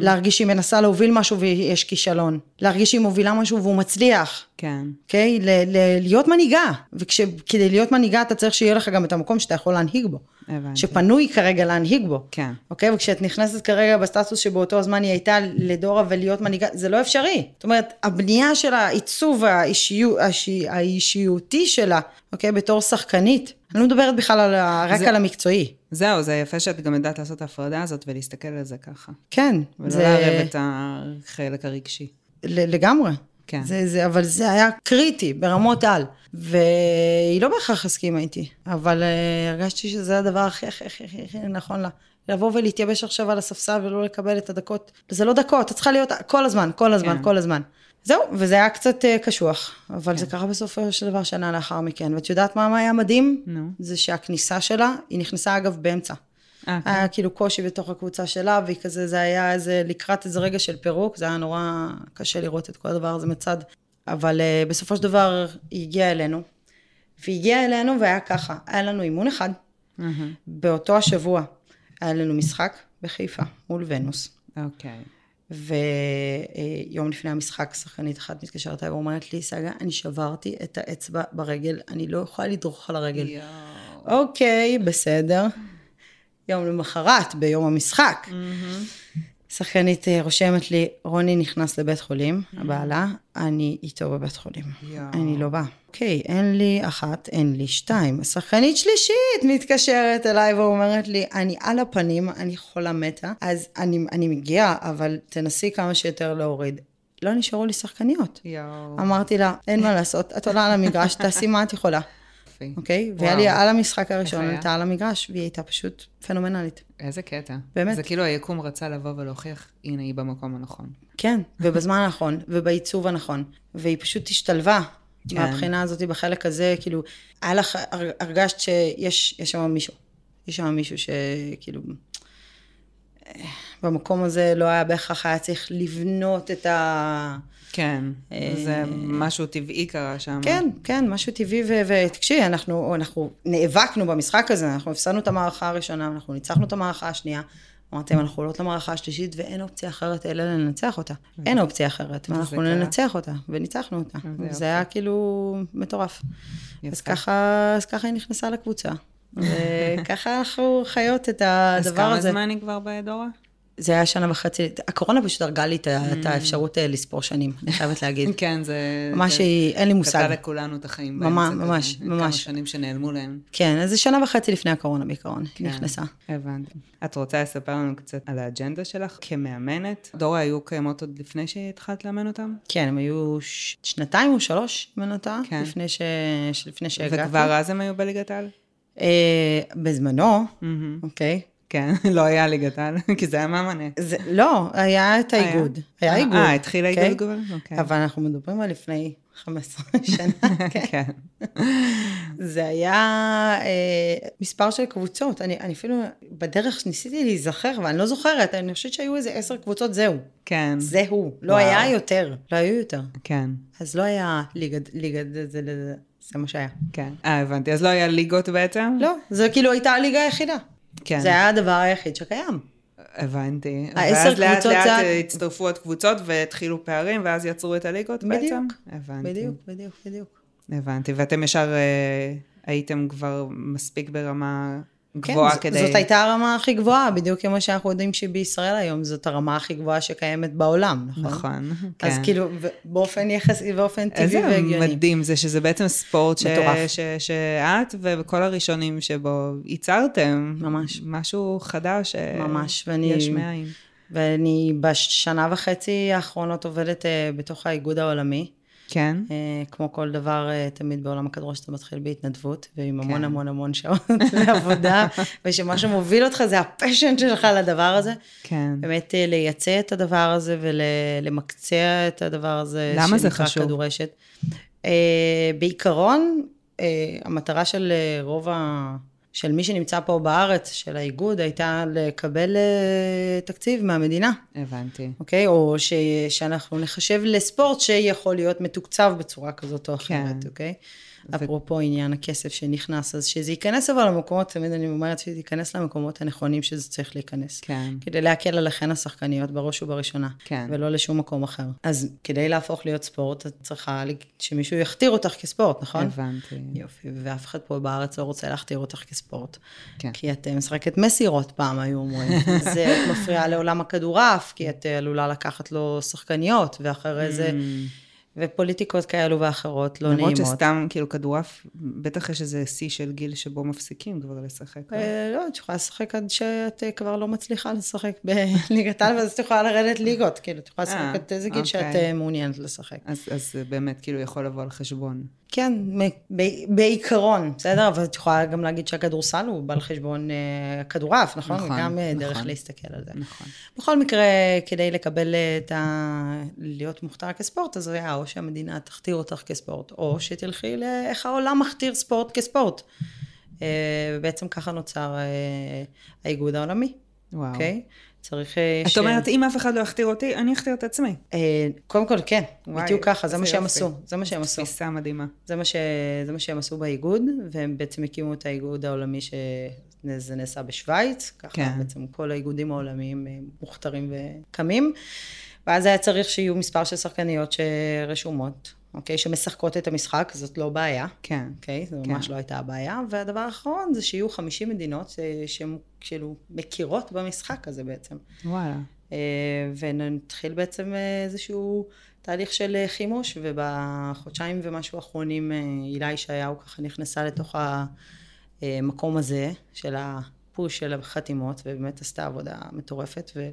להרגיש שהיא מנסה להוביל משהו ויש כישלון, להרגיש שהיא מובילה משהו והוא מצליח, כן. אוקיי? ל- ל- להיות מנהיגה, וכדי להיות מנהיגה אתה צריך שיהיה לך גם את המקום שאתה יכול להנהיג בו. הבנתי. שפנוי כרגע להנהיג בו. כן. אוקיי? וכשאת נכנסת כרגע בסטטוס שבאותו זמן היא הייתה לדורה ולהיות מנהיגה, זה לא אפשרי. זאת אומרת, הבנייה של העיצוב האישיות, האישי, האישיותי שלה, אוקיי? בתור שחקנית, אני לא מדברת בכלל על הרקע זה- המקצועי. זהו, זה יפה שאת גם יודעת לעשות את ההפרדה הזאת ולהסתכל על זה ככה. כן. ולא זה- לערב את החלק הרגשי. לגמרי. כן. זה, זה, אבל זה היה קריטי, ברמות על. והיא לא בהכרח הסכימה איתי, אבל uh, הרגשתי שזה הדבר הכי הכי הכי הכי הכי נכון לה. לבוא ולהתייבש עכשיו על הספסל ולא לקבל את הדקות. זה לא דקות, את צריכה להיות כל הזמן, כל הזמן, כן. כל הזמן. זהו, וזה היה קצת uh, קשוח, אבל זה קרה בסופו של דבר שנה לאחר מכן. ואת יודעת מה היה מדהים? נו. זה שהכניסה שלה, היא נכנסה אגב באמצע. אה, כן. היה כאילו קושי בתוך הקבוצה שלה, והיא כזה, זה היה איזה, לקראת איזה רגע של פירוק, זה היה נורא קשה לראות את כל הדבר הזה מצד. אבל uh, בסופו של דבר היא הגיעה אלינו, והיא הגיעה אלינו והיה ככה, היה לנו אימון אחד, מהמם. באותו השבוע היה לנו משחק בחיפה מול ונוס. אוקיי. ויום לפני המשחק שחקנית אחת מתקשרת אליי ואומרת לי, סגה, אני שברתי את האצבע ברגל, אני לא יכולה לדרוך על הרגל. יואו. אוקיי, בסדר. יום למחרת, ביום המשחק. שחקנית אה, רושמת לי, רוני נכנס לבית חולים, הבעלה, אני איתו בבית חולים. יואו. אני לא באה. אוקיי, אין לי אחת, אין לי שתיים. השחקנית שלישית מתקשרת אליי ואומרת לי, אני על הפנים, אני חולה מתה, אז אני, אני מגיעה, אבל תנסי כמה שיותר להוריד. לא נשארו לי שחקניות. יואו. אמרתי לה, אין מה לעשות, את עולה על המגרש, (laughs) תעשי מה את יכולה, יופי. אוקיי? והיה לי על המשחק הראשון? הייתה על המגרש, והיא הייתה פשוט פנומנלית. איזה קטע. באמת. זה כאילו היקום רצה לבוא ולהוכיח, הנה היא במקום הנכון. כן, ובזמן הנכון, ובעיצוב הנכון, והיא פשוט השתלבה. כן. מהבחינה הזאת, בחלק הזה, כאילו, היה לך, הר- הרגשת שיש יש שם מישהו. יש שם מישהו שכאילו, במקום הזה לא היה בהכרח היה צריך לבנות את ה... כן, אה, זה משהו טבעי קרה שם. כן, כן, משהו טבעי, ו- ותקשיבי, אנחנו, אנחנו נאבקנו במשחק הזה, אנחנו הפסדנו את המערכה הראשונה, אנחנו ניצחנו את המערכה השנייה. אמרתם, אנחנו עולות למערכה השלישית ואין אופציה אחרת אלא לנצח אותה. אין אופציה אחרת, ואנחנו. ננצח אותה, וניצחנו אותה. זה היה כאילו מטורף. אז ככה, אז ככה היא נכנסה לקבוצה. (laughs) וככה אנחנו חיות את אז הדבר כמה הזה. זמן היא כבר בדורה? זה היה שנה וחצי, הקורונה פשוט הרגה לי את את האפשרות אה, לספור שנים, אני חייבת להגיד. (laughs) כן, זה... ממש זה אין לי מושג. קטע לכולנו את החיים ממש, באמצע ממש. כמה ממש. שנים שנעלמו להם. כן, אז זה שנה וחצי לפני הקורונה בעיקרון, כן. נכנסה. הבנתי. את רוצה לספר לנו קצת על האג'נדה שלך כמאמנת? דורה היו קיימות עוד לפני שהתחלת לאמן אותם? כן, הם היו ש... שנתיים או שלוש, אם אני לא טועה, כן. לפני, ש... לפני שהגעתי. וכבר אז הם היו בליגת העל? אה, בזמנו. אוקיי. כן, (laughs) לא היה ליגת העל, (laughs) כי זה היה מאמנה. זה, לא, היה את האיגוד. היה אה, איגוד. אה, התחיל אוקיי? האיגוד כבר? אוקיי. אבל אנחנו מדברים על לפני 15 (laughs) שנה, כן. כן. זה היה אה, מספר של קבוצות. אני, אני אפילו בדרך ניסיתי להיזכר, ואני לא זוכרת, אני חושבת שהיו איזה עשר קבוצות, זהו. כן. זהו. לא וואו. היה יותר. לא היו יותר. כן. אז לא היה זה, זה, זה מה שהיה. כן. אה, הבנתי. אז לא היה ליגות בעצם? לא, זה כאילו הייתה הליגה היחידה. כן. זה היה הדבר היחיד שקיים. הבנתי. העשר ואז לאט קבוצות לאט זה- הצטרפו עוד קבוצות והתחילו פערים, ואז יצרו את הליגות בעצם? בדיוק. הבנתי. בדיוק, בדיוק, בדיוק. הבנתי. ואתם ישר אה, הייתם כבר מספיק ברמה גבוהה כן, כדי... זאת הייתה הרמה הכי גבוהה, בדיוק כמו שאנחנו יודעים שבישראל היום, זאת הרמה הכי גבוהה שקיימת בעולם, נכון? נכון, כן. אז כאילו, באופן יחסי, באופן טבעי איזה והגיוני. מדהים זה שזה בעצם ספורט ש... מטורף. ש... שאת וכל הראשונים שבו ייצרתם. ממש. משהו חדש. אה, ממש, ואני- יש מאין. ואני בשנה וחצי האחרונות עובדת אה, בתוך האיגוד העולמי. כן. אה, כמו כל דבר, אה, תמיד בעולם הכדורש אתה מתחיל בהתנדבות, ועם המון כן. המון המון שעות (laughs) לעבודה, ושמה שמוביל אותך זה הפשן שלך לדבר הזה. כן. באמת אה, לייצא את הדבר הזה ולמקצע את הדבר הזה. למה זה חשוב? כדורשת. אה, בעיקרון, אה, המטרה של רוב ה... של מי שנמצא פה בארץ, של האיגוד, הייתה לקבל אה, תקציב מהמדינה, הבנתי. אוקיי? או ש... שאנחנו נחשב לספורט שיכול להיות מתוקצב בצורה כזאת או אחרת, כן. אוקיי? ו- אפרופו עניין הכסף שנכנס, אז שזה ייכנס אבל למקומות, תמיד אני אומרת שזה ייכנס למקומות הנכונים שזה צריך להיכנס. כן. כדי להקל עליכן השחקניות בראש ובראשונה, כן. ולא לשום מקום אחר. אז כדי להפוך להיות ספורט, את צריכה שמישהו יכתיר אותך כספורט, נכון? הבנתי. יופי, ואף אחד פה בארץ לא רוצה להכתיר אותך כספורט. כן. כי את אה, משחקת מסירות פעם, היו אומרים. (laughs) זה מפריע לעולם הכדורעף, כי את אה, עלולה לקחת לו שחקניות, ואחרי זה, ופוליטיקות כאלו ואחרות לא נעימות. למרות שסתם, כאילו, כדורעף, בטח יש איזה שיא של גיל שבו מפסיקים כבר לשחק. לא? אה, לא, את יכולה לשחק עד שאת אה, כבר לא מצליחה לשחק בליגת העל, ואז את יכולה לרדת ליגות, כאילו, את יכולה לשחק אה, עד איזה גיל שאת אוקיי. מעוניינת לשחק. אז, באמת, כאילו, יכול לבוא על חשבון. כן, בעיקרון, בסדר? אבל את יכולה גם להגיד שהכדורסל הוא בא על חשבון אה, כדורעף, נכון? נכון, וגם אה, דרך נכון. להסתכל על זה. נכון. בכל מקרה, כדי לקבל את ה... להיות מוכתר כספורט, אז היה או שהמדינה תכתיר אותך כספורט, או שתלכי לאיך העולם מכתיר ספורט כספורט. אה, ובעצם ככה נוצר אה, האיגוד העולמי, וואו. אוקיי? צריך... אה, את אומרת, אם אף אחד לא יכתיר אותי, אני אכתיר את עצמי. אה, קודם כל, כן, וואי, בדיוק ככה, זה מה שהם. עשו, זה מה שהם עשו. תפיסה מדהימה. זה מה, ש... זה מה שהם עשו באיגוד, והם בעצם הקימו את האיגוד העולמי שזה נעשה בשוויץ, ככה כן. בעצם כל האיגודים העולמיים אה, מוכתרים וקמים, ואז היה צריך שיהיו מספר של שחקניות שרשומות, אוקיי? שמשחקות את המשחק, זאת לא בעיה. כן. אוקיי? זו כן. ממש לא הייתה הבעיה. והדבר האחרון זה שיהיו 50 מדינות אה, שהן כאילו מכירות במשחק הזה בעצם. וואלה. אה, ונתחיל בעצם אה, איזשהו תהליך של חימוש, ובחודשיים ומשהו האחרונים הילה ישעיהו ככה נכנסה לתוך המקום הזה של הפוש של החתימות, ובאמת עשתה עבודה מטורפת, וכבר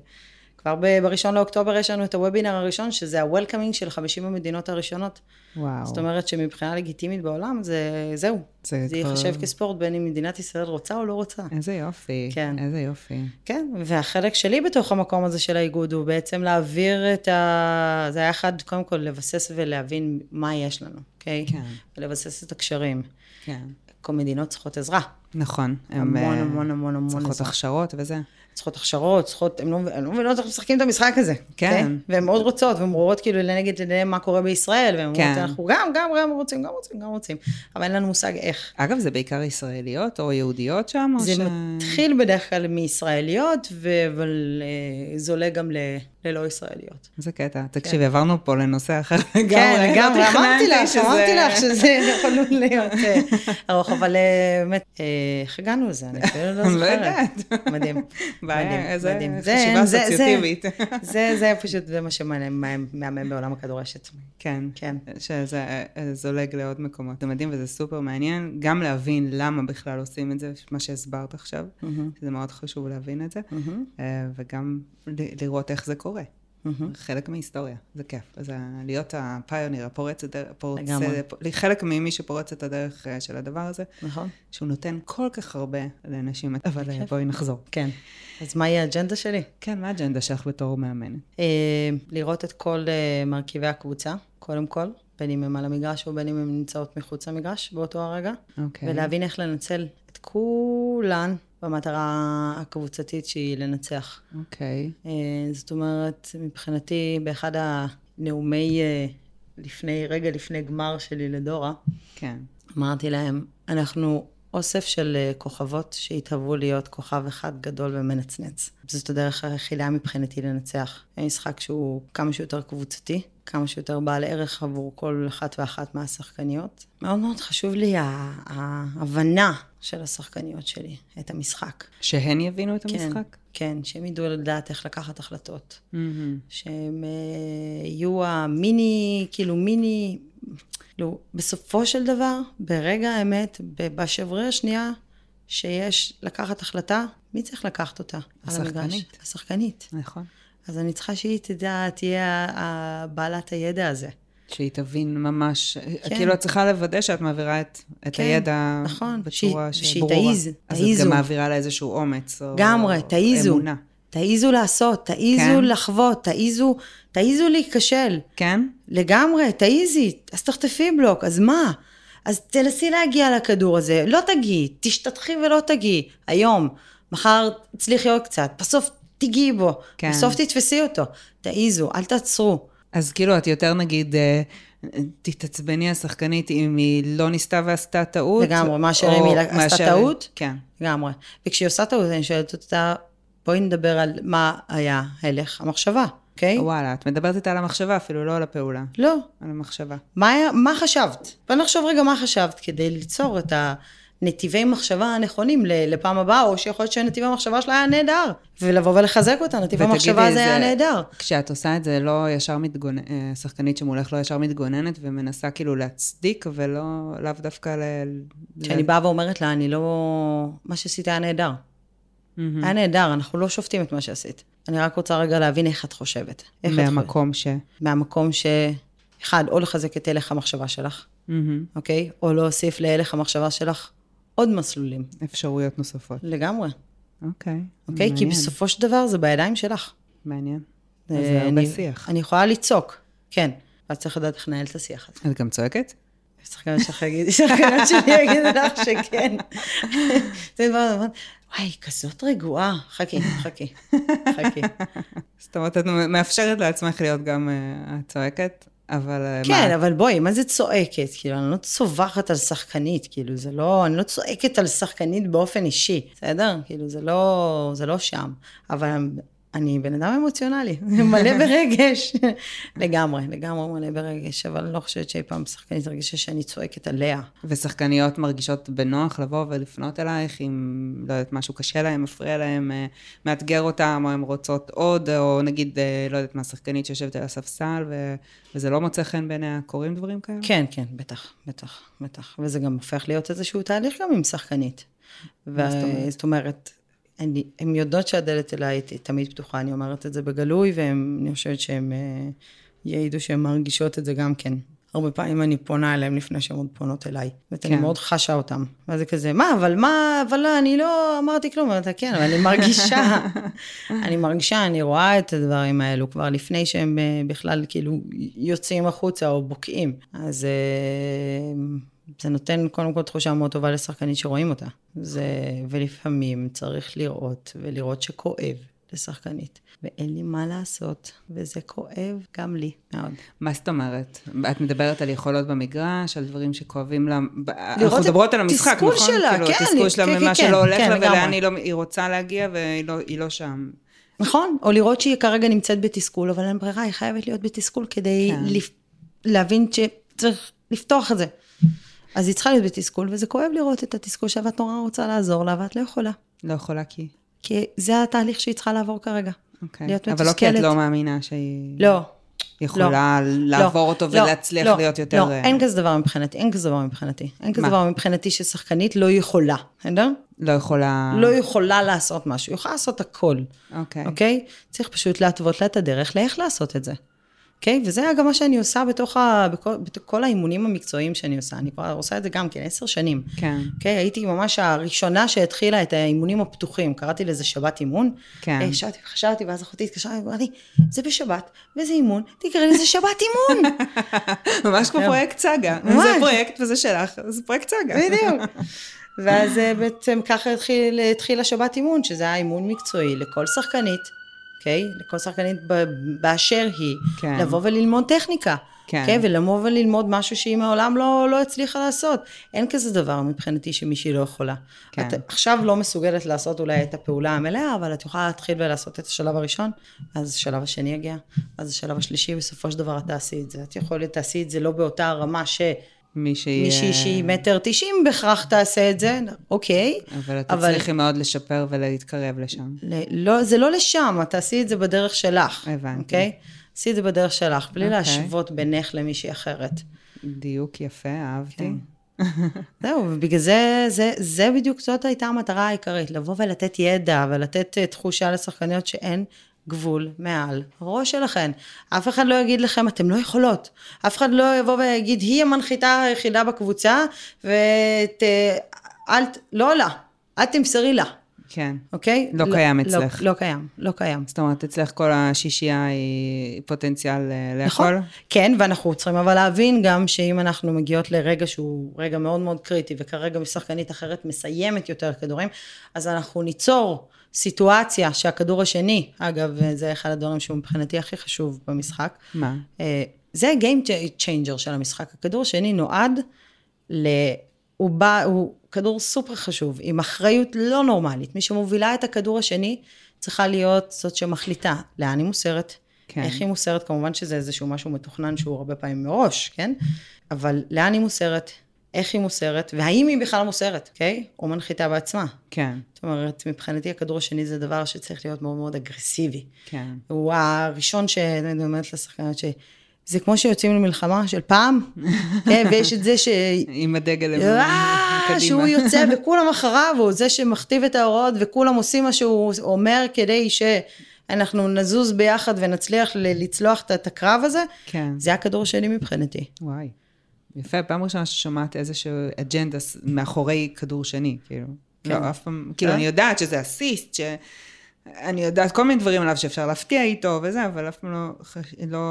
ב- בראשון לאוקטובר יש לנו את הוובינר הראשון, שזה ה-Welcoming של 50 המדינות הראשונות. וואו. זאת אומרת שמבחינה לגיטימית בעולם, זה, זהו. זה זה כבר- ייחשב כספורט בין אם מדינת ישראל רוצה או לא רוצה. איזה יופי. כן. איזה יופי. כן, והחלק שלי בתוך המקום הזה של האיגוד הוא בעצם להעביר את ה... זה היה אחד, קודם כל, לבסס ולהבין מה יש לנו, אוקיי? כן. ולבסס את הקשרים. כן. כל מדינות צריכות עזרה. נכון. המון, אה, המון, המון, המון צריכות. הכשרות וזה. צריכות הכשרות, צריכות, הן לא, הן לא מבינות איך משחקים את המשחק הזה. כן. אוקיי? והן מאוד רוצות, והן רואות כאילו לנגד עיניהן מה קורה בישראל, והן אומרות, כן. אנחנו גם, גם, גם רוצים, גם רוצים, גם רוצים. אבל אין לנו מושג איך. אגב, זה בעיקר ישראליות או יהודיות שם? או זה ש... מתחיל בדרך כלל מישראליות, אבל אה, זולה גם ל- ללא ישראליות. איזה קטע. תקשיבי, עברנו פה לנושא אחר לגמרי. כן, לא לגמרי, אמרתי תכננתי לך, שזה- אמרתי לך שזה יכול להיות (laughs) אה, ארוך, אבל אה, באמת, אה, איך הגענו לזה? אני אפילו לא (laughs) אני זוכרת. לא יודעת. מדהים, (laughs) בעיה, מדהים, איזה מדהים. זה- חשיבה אסוציאטיבית. זה, פשוט, זה מה שמהמם בעולם הכדורשת. כן, כן. שזה אה, זולג לעוד מקומות. זה מדהים וזה סופר מעניין, גם להבין למה בכלל עושים את זה, מה שהסברת עכשיו, מהמם, זה מאוד חשוב להבין את זה, אה, וגם לראות איך זה קורה. מהמם. חלק מהיסטוריה, זה כיף. אז להיות הפיוניר, הפורץ הדרך, פורץ, לגמרי. חלק ממי שפורץ את הדרך אה, של הדבר הזה, נכון? שהוא נותן כל כך הרבה לאנשים, אבל אה, כיף. בואי נחזור. כן. אז מהי האג'נדה שלי? כן, מה האג'נדה שלך בתור מאמנת? אה, לראות את כל אה, מרכיבי הקבוצה, קודם כל, בין אם הם על המגרש או בין אם הן נמצאות מחוץ למגרש באותו הרגע, אוקיי. ולהבין איך לנצל את כולן במטרה הקבוצתית שהיא לנצח. אוקיי. אה, זאת אומרת, מבחינתי, באחד הנאומי אה, לפני, רגע לפני גמר שלי לדורה, כן. אמרתי להם, אנחנו אוסף של אה, כוכבות שהתהוו להיות כוכב אחד גדול ומנצנץ. זאת הדרך היחידה מבחינתי לנצח. משחק שהוא כמה שיותר קבוצתי, כמה שיותר בעל ערך עבור כל אחת ואחת מהשחקניות. מאוד מאוד חשוב לי ההבנה של השחקניות שלי, את המשחק. שהן יבינו את כן, המשחק? כן, שהם ידעו לדעת איך לקחת החלטות. מהמם. שהם אה, יהיו המיני, כאילו מיני, כאילו, בסופו של דבר, ברגע האמת, ב- בשבריר השנייה שיש לקחת החלטה, מי צריך לקחת אותה? השחקנית. השחקנית. נכון. אז אני צריכה שהיא תדע, תהיה בעלת הידע הזה. שהיא תבין ממש, כן. כאילו את צריכה לוודא שאת מעבירה את, את כן, הידע נכון. בצורה שהיא- שברורה. שהיא תעיז, אז תעיזו. את גם מעבירה לה איזשהו אומץ, או לגמרי, תעיזו. אמונה. תעיזו לעשות, תעיזו כן. לחוות, תעיזו, תעיזו להיכשל. כן? לגמרי, תעיזי, אז תחטפי בלוק, אז מה? אז תנסי להגיע לכדור הזה, לא תגיעי, תשתתחי ולא תגיעי, היום, מחר תצליחי עוד קצת, בסוף תיגעי בו, כן. בסוף תתפסי אותו, תעיזו, אל תעצרו. אז כאילו את יותר נגיד, אה, תתעצבני השחקנית אם היא לא ניסתה ועשתה טעות. לגמרי, מאשר אם היא עשתה מאשר- טעות? כן. לגמרי. וכשהיא עושה טעות, אני שואלת אותה, בואי נדבר על מה היה הלך המחשבה, אוקיי? וואלה, את מדברת איתה על המחשבה, אפילו לא על הפעולה, לא, על המחשבה. מה, היה- מה חשבת? בוא נחשוב רגע מה חשבת כדי ליצור את הנתיבי מחשבה הנכונים לפעם הבאה, או שיכול להיות שנתיב המחשבה שלה היה נהדר, ולבוא ולחזק אותה, נתיב המחשבה הזה היה נהדר. כשאת עושה את זה, לא ישר מתגוננת, שחקנית שמולך לא ישר מתגוננת ומנסה כאילו להצדיק, ולא, לאו דווקא ל... כשאני באה ואומרת לה, אני לא... מה שעשית היה נהדר. היה נהדר, אנחנו לא שופטים את מה שעשית. אני רק רוצה רגע להבין איך את חושבת. איך את מהמקום ש... מהמקום ש... אחד, או לחזק את הלך המחשבה שלך. אוקיי? או להוסיף להלך המחשבה שלך עוד מסלולים. אפשרויות נוספות. לגמרי, אוקיי. אוקיי? כי מעניין. בסופו של דבר זה בידיים שלך. מעניין. אז אה, זה הרבה אני- שיח. אני יכולה לצעוק, כן. ואת צריך לדעת איך לנהל את השיח הזה. את גם צועקת? יש שחקנות שלך יגיד- שחקנות שלי יגידו לך שכן. זה דבר, דבר, וואי, כזאת רגועה. חכי, חכי, חכי. (laughs) זאת אומרת, את מאפשרת לעצמך להיות גם אה, צועקת, אבל... כן, מה? אבל בואי, מה זה צועקת? כאילו, אני לא צווחת על שחקנית, כאילו, זה לא, אני לא צועקת על שחקנית באופן אישי, בסדר? כאילו, זה לא, זה לא שם. אבל אני בן אדם אמוציונלי, (laughs) מלא ברגש. לגמרי, לגמרי מלא ברגש, אבל אני לא חושבת שאי פעם שחקנית הרגישה שאני צועקת עליה. ושחקניות מרגישות בנוח לבוא ולפנות אלייך אם, לא יודעת, משהו קשה להם, מפריע להם, אה, מאתגר אותם, או הן רוצות עוד, או נגיד, אה, לא יודעת מה, שחקנית שיושבת על הספסל, ו... וזה לא מוצא חן בעיניה, קורים דברים כאלה? כן, כן, בטח, בטח, בטח. וזה גם הופך להיות איזשהו תהליך גם עם שחקנית. זאת אומרת, אני, הן יודעות שהדלת אליי היא תמיד פתוחה, אני אומרת את זה בגלוי, ואני חושבת שהן אה, יעידו שהן מרגישות את זה גם כן. הרבה פעמים אני פונה אליהן לפני שהן עוד פונות אליי. זאת כן. אני מאוד חשה אותן. ואז זה כזה, מה, אבל מה, אבל לא, אני לא אמרתי כלום. אמרתי, כן, אבל אני מרגישה, (laughs) אני מרגישה, אני רואה את הדברים האלו כבר לפני שהם אה, בכלל כאילו יוצאים החוצה או בוקעים. אז... זה נותן קודם כל תחושה מאוד טובה לשחקנית שרואים אותה. זה, ולפעמים צריך לראות, ולראות שכואב לשחקנית. ואין לי מה לעשות, וזה כואב גם לי מאוד. מה זאת אומרת? את מדברת על יכולות במגרש, על דברים שכואבים לה... אנחנו מדברות על המשחק, נכון? שלה, כאילו, כן. התסכול שלה כן, ממה כן, שלא הולך כן, לה. ולאן היא, לא, היא רוצה להגיע, והיא לא, לא שם. נכון, או לראות שהיא כרגע נמצאת בתסכול, אבל אין ברירה, היא חייבת להיות בתסכול כדי כן. להבין שצריך לפתוח את זה. אז היא צריכה להיות בתסכול, וזה כואב לראות את התסכול שלה, ואת נורא רוצה לעזור לה, ואת לא יכולה. לא יכולה כי... כי זה התהליך שהיא צריכה לעבור כרגע. אוקיי. להיות אבל לא כי את. לא מאמינה שהיא לא. יכולה לעבור אותו לא, ולהצליח לא, להיות יותר... לא, אין כזה דבר מבחינתי, אין כזה דבר מבחינתי. אין כזה? דבר מבחינתי ששחקנית לא יכולה, בסדר? לא יכולה... לא יכולה לעשות משהו, היא יכולה לעשות הכל, אוקיי. אוקיי? צריך פשוט להתוות לה את הדרך לאיך לעשות את זה. אוקיי? וזה גם מה שאני עושה בתוך ה... בכל, בכל האימונים המקצועיים שאני עושה. אני כבר עושה את זה גם כן עשר שנים. כן. אוקיי? הייתי ממש הראשונה שהתחילה את האימונים הפתוחים. קראתי לזה שבת אימון. כן. אה, ישבתי וחשבתי, ואז אחותי התקשרה, ואמרה לי, זה בשבת, וזה אימון, תקראי לזה שבת אימון. (laughs) ממש כמו פרויקט סאגה. ממש. זה פרויקט וזה שלך, זה פרויקט סאגה. בדיוק. (laughs) ואז אה, בעצם ככה התחיל, התחיל השבת אימון, שזה היה אימון מקצועי לכל שחקנית, אוקיי? לכל שחקנית באשר היא, כן. לבוא וללמוד טכניקה. כן. אוקיי? ולבוא וללמוד משהו שהיא מעולם לא, לא הצליחה לעשות. אין כזה דבר מבחינתי שמישהי לא יכולה. כן. את עכשיו לא מסוגלת לעשות אולי את הפעולה המלאה, אבל את יכולה להתחיל ולעשות את השלב הראשון, אז השלב השני יגיע, אז השלב השלישי, בסופו של דבר את תעשי את זה. את יכולה, תעשי את זה לא באותה רמה ש... מישהי... מישהי שהיא מטר תשעים בהכרח תעשה את זה, אוקיי. אבל את אבל- תצליחי מאוד לשפר ולהתקרב לשם. ל- לא, זה לא לשם, את תעשי את זה בדרך שלך. הבנתי. אוקיי? תעשי את זה בדרך שלך, בלי אוקיי. להשוות בינך למישהי אחרת. דיוק יפה, אהבתי. כן. זהו, ובגלל זה, זה, זה בדיוק, זאת הייתה המטרה העיקרית, לבוא ולתת ידע ולתת אה, תחושה לשחקניות שאין גבול מעל הראש שלכן. אף אחד לא יגיד לכם, אתם לא יכולות. אף אחד לא יבוא ויגיד, היא המנחיתה היחידה בקבוצה, ואת... אה, אל, לא לה, אל תמסרי לה, כן. אוקיי? לא קיים אצלך. לא, לא קיים, לא קיים. זאת אומרת, אצלך כל השישייה היא פוטנציאל אה, נכון, להכל? כן, ואנחנו צריכים אבל להבין גם שאם אנחנו מגיעות לרגע שהוא רגע מאוד מאוד קריטי, וכרגע משחקנית אחרת מסיימת יותר כדורים, אז אנחנו ניצור סיטואציה שהכדור השני, אגב, זה אחד הדברים שהוא מבחינתי הכי חשוב במשחק, מה? אה, זה ה-game changer של המשחק. הכדור השני נועד ל... הוא בא, הוא כדור סופר חשוב, עם אחריות לא נורמלית. מי שמובילה את הכדור השני צריכה להיות זאת שמחליטה לאן היא מוסרת, כן. איך היא מוסרת, כמובן שזה איזשהו משהו מתוכנן שהוא הרבה פעמים מראש, כן? אבל לאן היא מוסרת, איך היא מוסרת, והאם היא בכלל מוסרת, אוקיי? או מנחיתה בעצמה. כן, זאת אומרת, מבחינתי הכדור השני זה דבר שצריך להיות מאוד מאוד אגרסיבי. כן. הוא הראשון שאני אומרת לשחקנות שזה כמו שיוצאים למלחמה של פעם, כן, (laughs) ויש את זה ש... עם הדגל אה, קדימה. שהוא יוצא (laughs) וכולם אחריו, הוא זה שמכתיב את ההוראות וכולם עושים מה שהוא אומר כדי שאנחנו נזוז ביחד ונצליח לצלוח את- את הקרב הזה, כן. זה הכדור שלי מבחינתי. וואי. יפה, פעם ראשונה ששומעת איזשהו אג'נדה מאחורי כדור שני, כאילו. כן. לא, אף פעם, כאילו, אה? אני יודעת שזה אסיסט, ש... אני יודעת כל מיני דברים עליו שאפשר להפתיע איתו וזה, אבל אף פעם לא. לא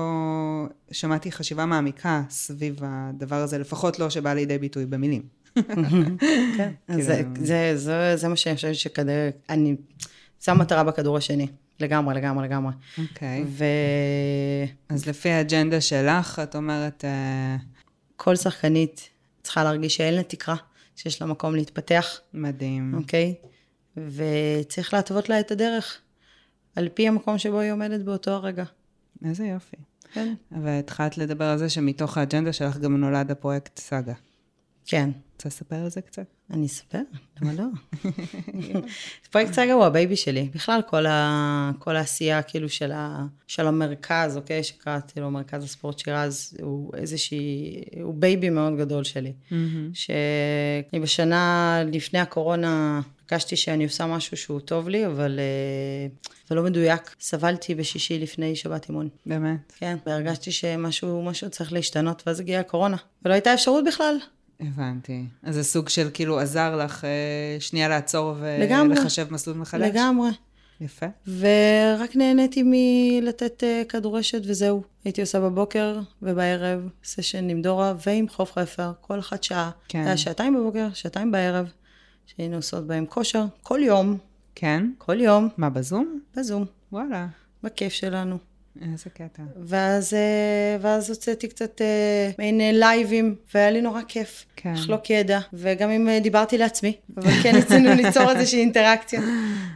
שמעתי חשיבה מעמיקה סביב הדבר הזה, לפחות לא שבא לידי ביטוי במילים. (laughs) כן, אז זה- זה- זה- זה מה שאני חושבת שכדי, אני, זה המטרה בכדור השני, לגמרי, לגמרי, לגמרי. אוקיי. ו... אז לפי האג'נדה שלך, את אומרת, אה, כל שחקנית צריכה להרגיש שאין לה תקרה, שיש לה מקום להתפתח, מדהים. אוקיי? וצריך להתוות לה את הדרך. על פי המקום שבו היא עומדת באותו הרגע. איזה יופי. כן. והתחלת לדבר על זה שמתוך האג'נדה שלך גם נולד הפרויקט סאגה. כן. רוצה לספר על זה קצת? אני אספר, למה לא? (laughs) פרויקט סאגה הוא ה baby שלי. בכלל, כל, ה... כל העשייה כאילו של, ה... של המרכז, אוקיי? שקראתי לו מרכז הספורט שירז, הוא איזושהי... הוא baby מאוד גדול שלי. שאני בשנה לפני הקורונה הרגשתי שאני עושה משהו שהוא טוב לי, אבל, אה, אבל לא מדויק. סבלתי בשישי לפני שבת אימון. באמת? כן, והרגשתי שמשהו משהו צריך להשתנות, ואז הגיעה הקורונה. ולא הייתה אפשרות בכלל. הבנתי. אז זה סוג של כאילו עזר לך אה, שנייה לעצור. ולחשב מסלול מחדש? לגמרי. יפה. ורק נהניתי מלתת uh, כדורשת וזהו. הייתי עושה בבוקר ובערב סשן עם דורה ועם חוף חפר, כל אחת שעה. כן. היה שעתיים בבוקר, שעתיים בערב, שהיינו עושות בהם כושר, כל יום, כן? כל יום, מה, בזום? בזום, וואלה, בכיף שלנו. איזה קטע. ואז, אה, ואז הוצאתי קצת אה, מעין אה, לייבים, והיה לי נורא כיף. כן. לחלוק ידע, וגם אם דיברתי לעצמי, אבל כן רצינו (laughs) ליצור איזושהי אינטראקציה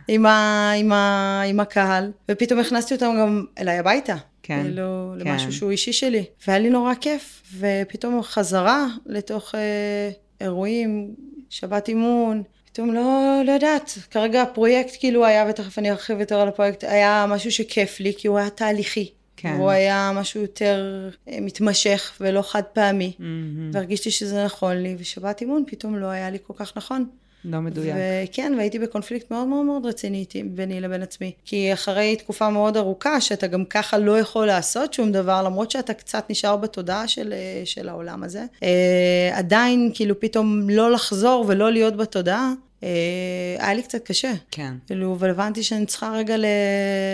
עם, ה, עם, ה, עם הקהל, ופתאום הכנסתי אותם גם אליי הביתה. כן, כאילו, כן. למשהו שהוא אישי שלי. והיה לי נורא כיף, ופתאום חזרה לתוך אה, אירועים, שבת אימון, פתאום לא, לא יודעת, כרגע הפרויקט כאילו היה, ותכף אני ארחיב יותר על הפרויקט, היה משהו שכיף לי, כי הוא היה תהליכי. כן. הוא היה משהו יותר אה, מתמשך ולא חד פעמי. מהמם. והרגישתי שזה נכון לי, ושבת אימון פתאום לא היה לי כל כך נכון. לא מדויק. וכן, והייתי בקונפליקט מאוד מאוד מאוד רציני איתי, ביני לבין עצמי. כי אחרי תקופה מאוד ארוכה, שאתה גם ככה לא יכול לעשות שום דבר, למרות שאתה קצת נשאר בתודעה של, אה, של העולם הזה, אה, עדיין כאילו פתאום לא לחזור ולא להיות בתודעה, היה לי קצת קשה. כן. כאילו, אבל הבנתי שאני צריכה רגע ל...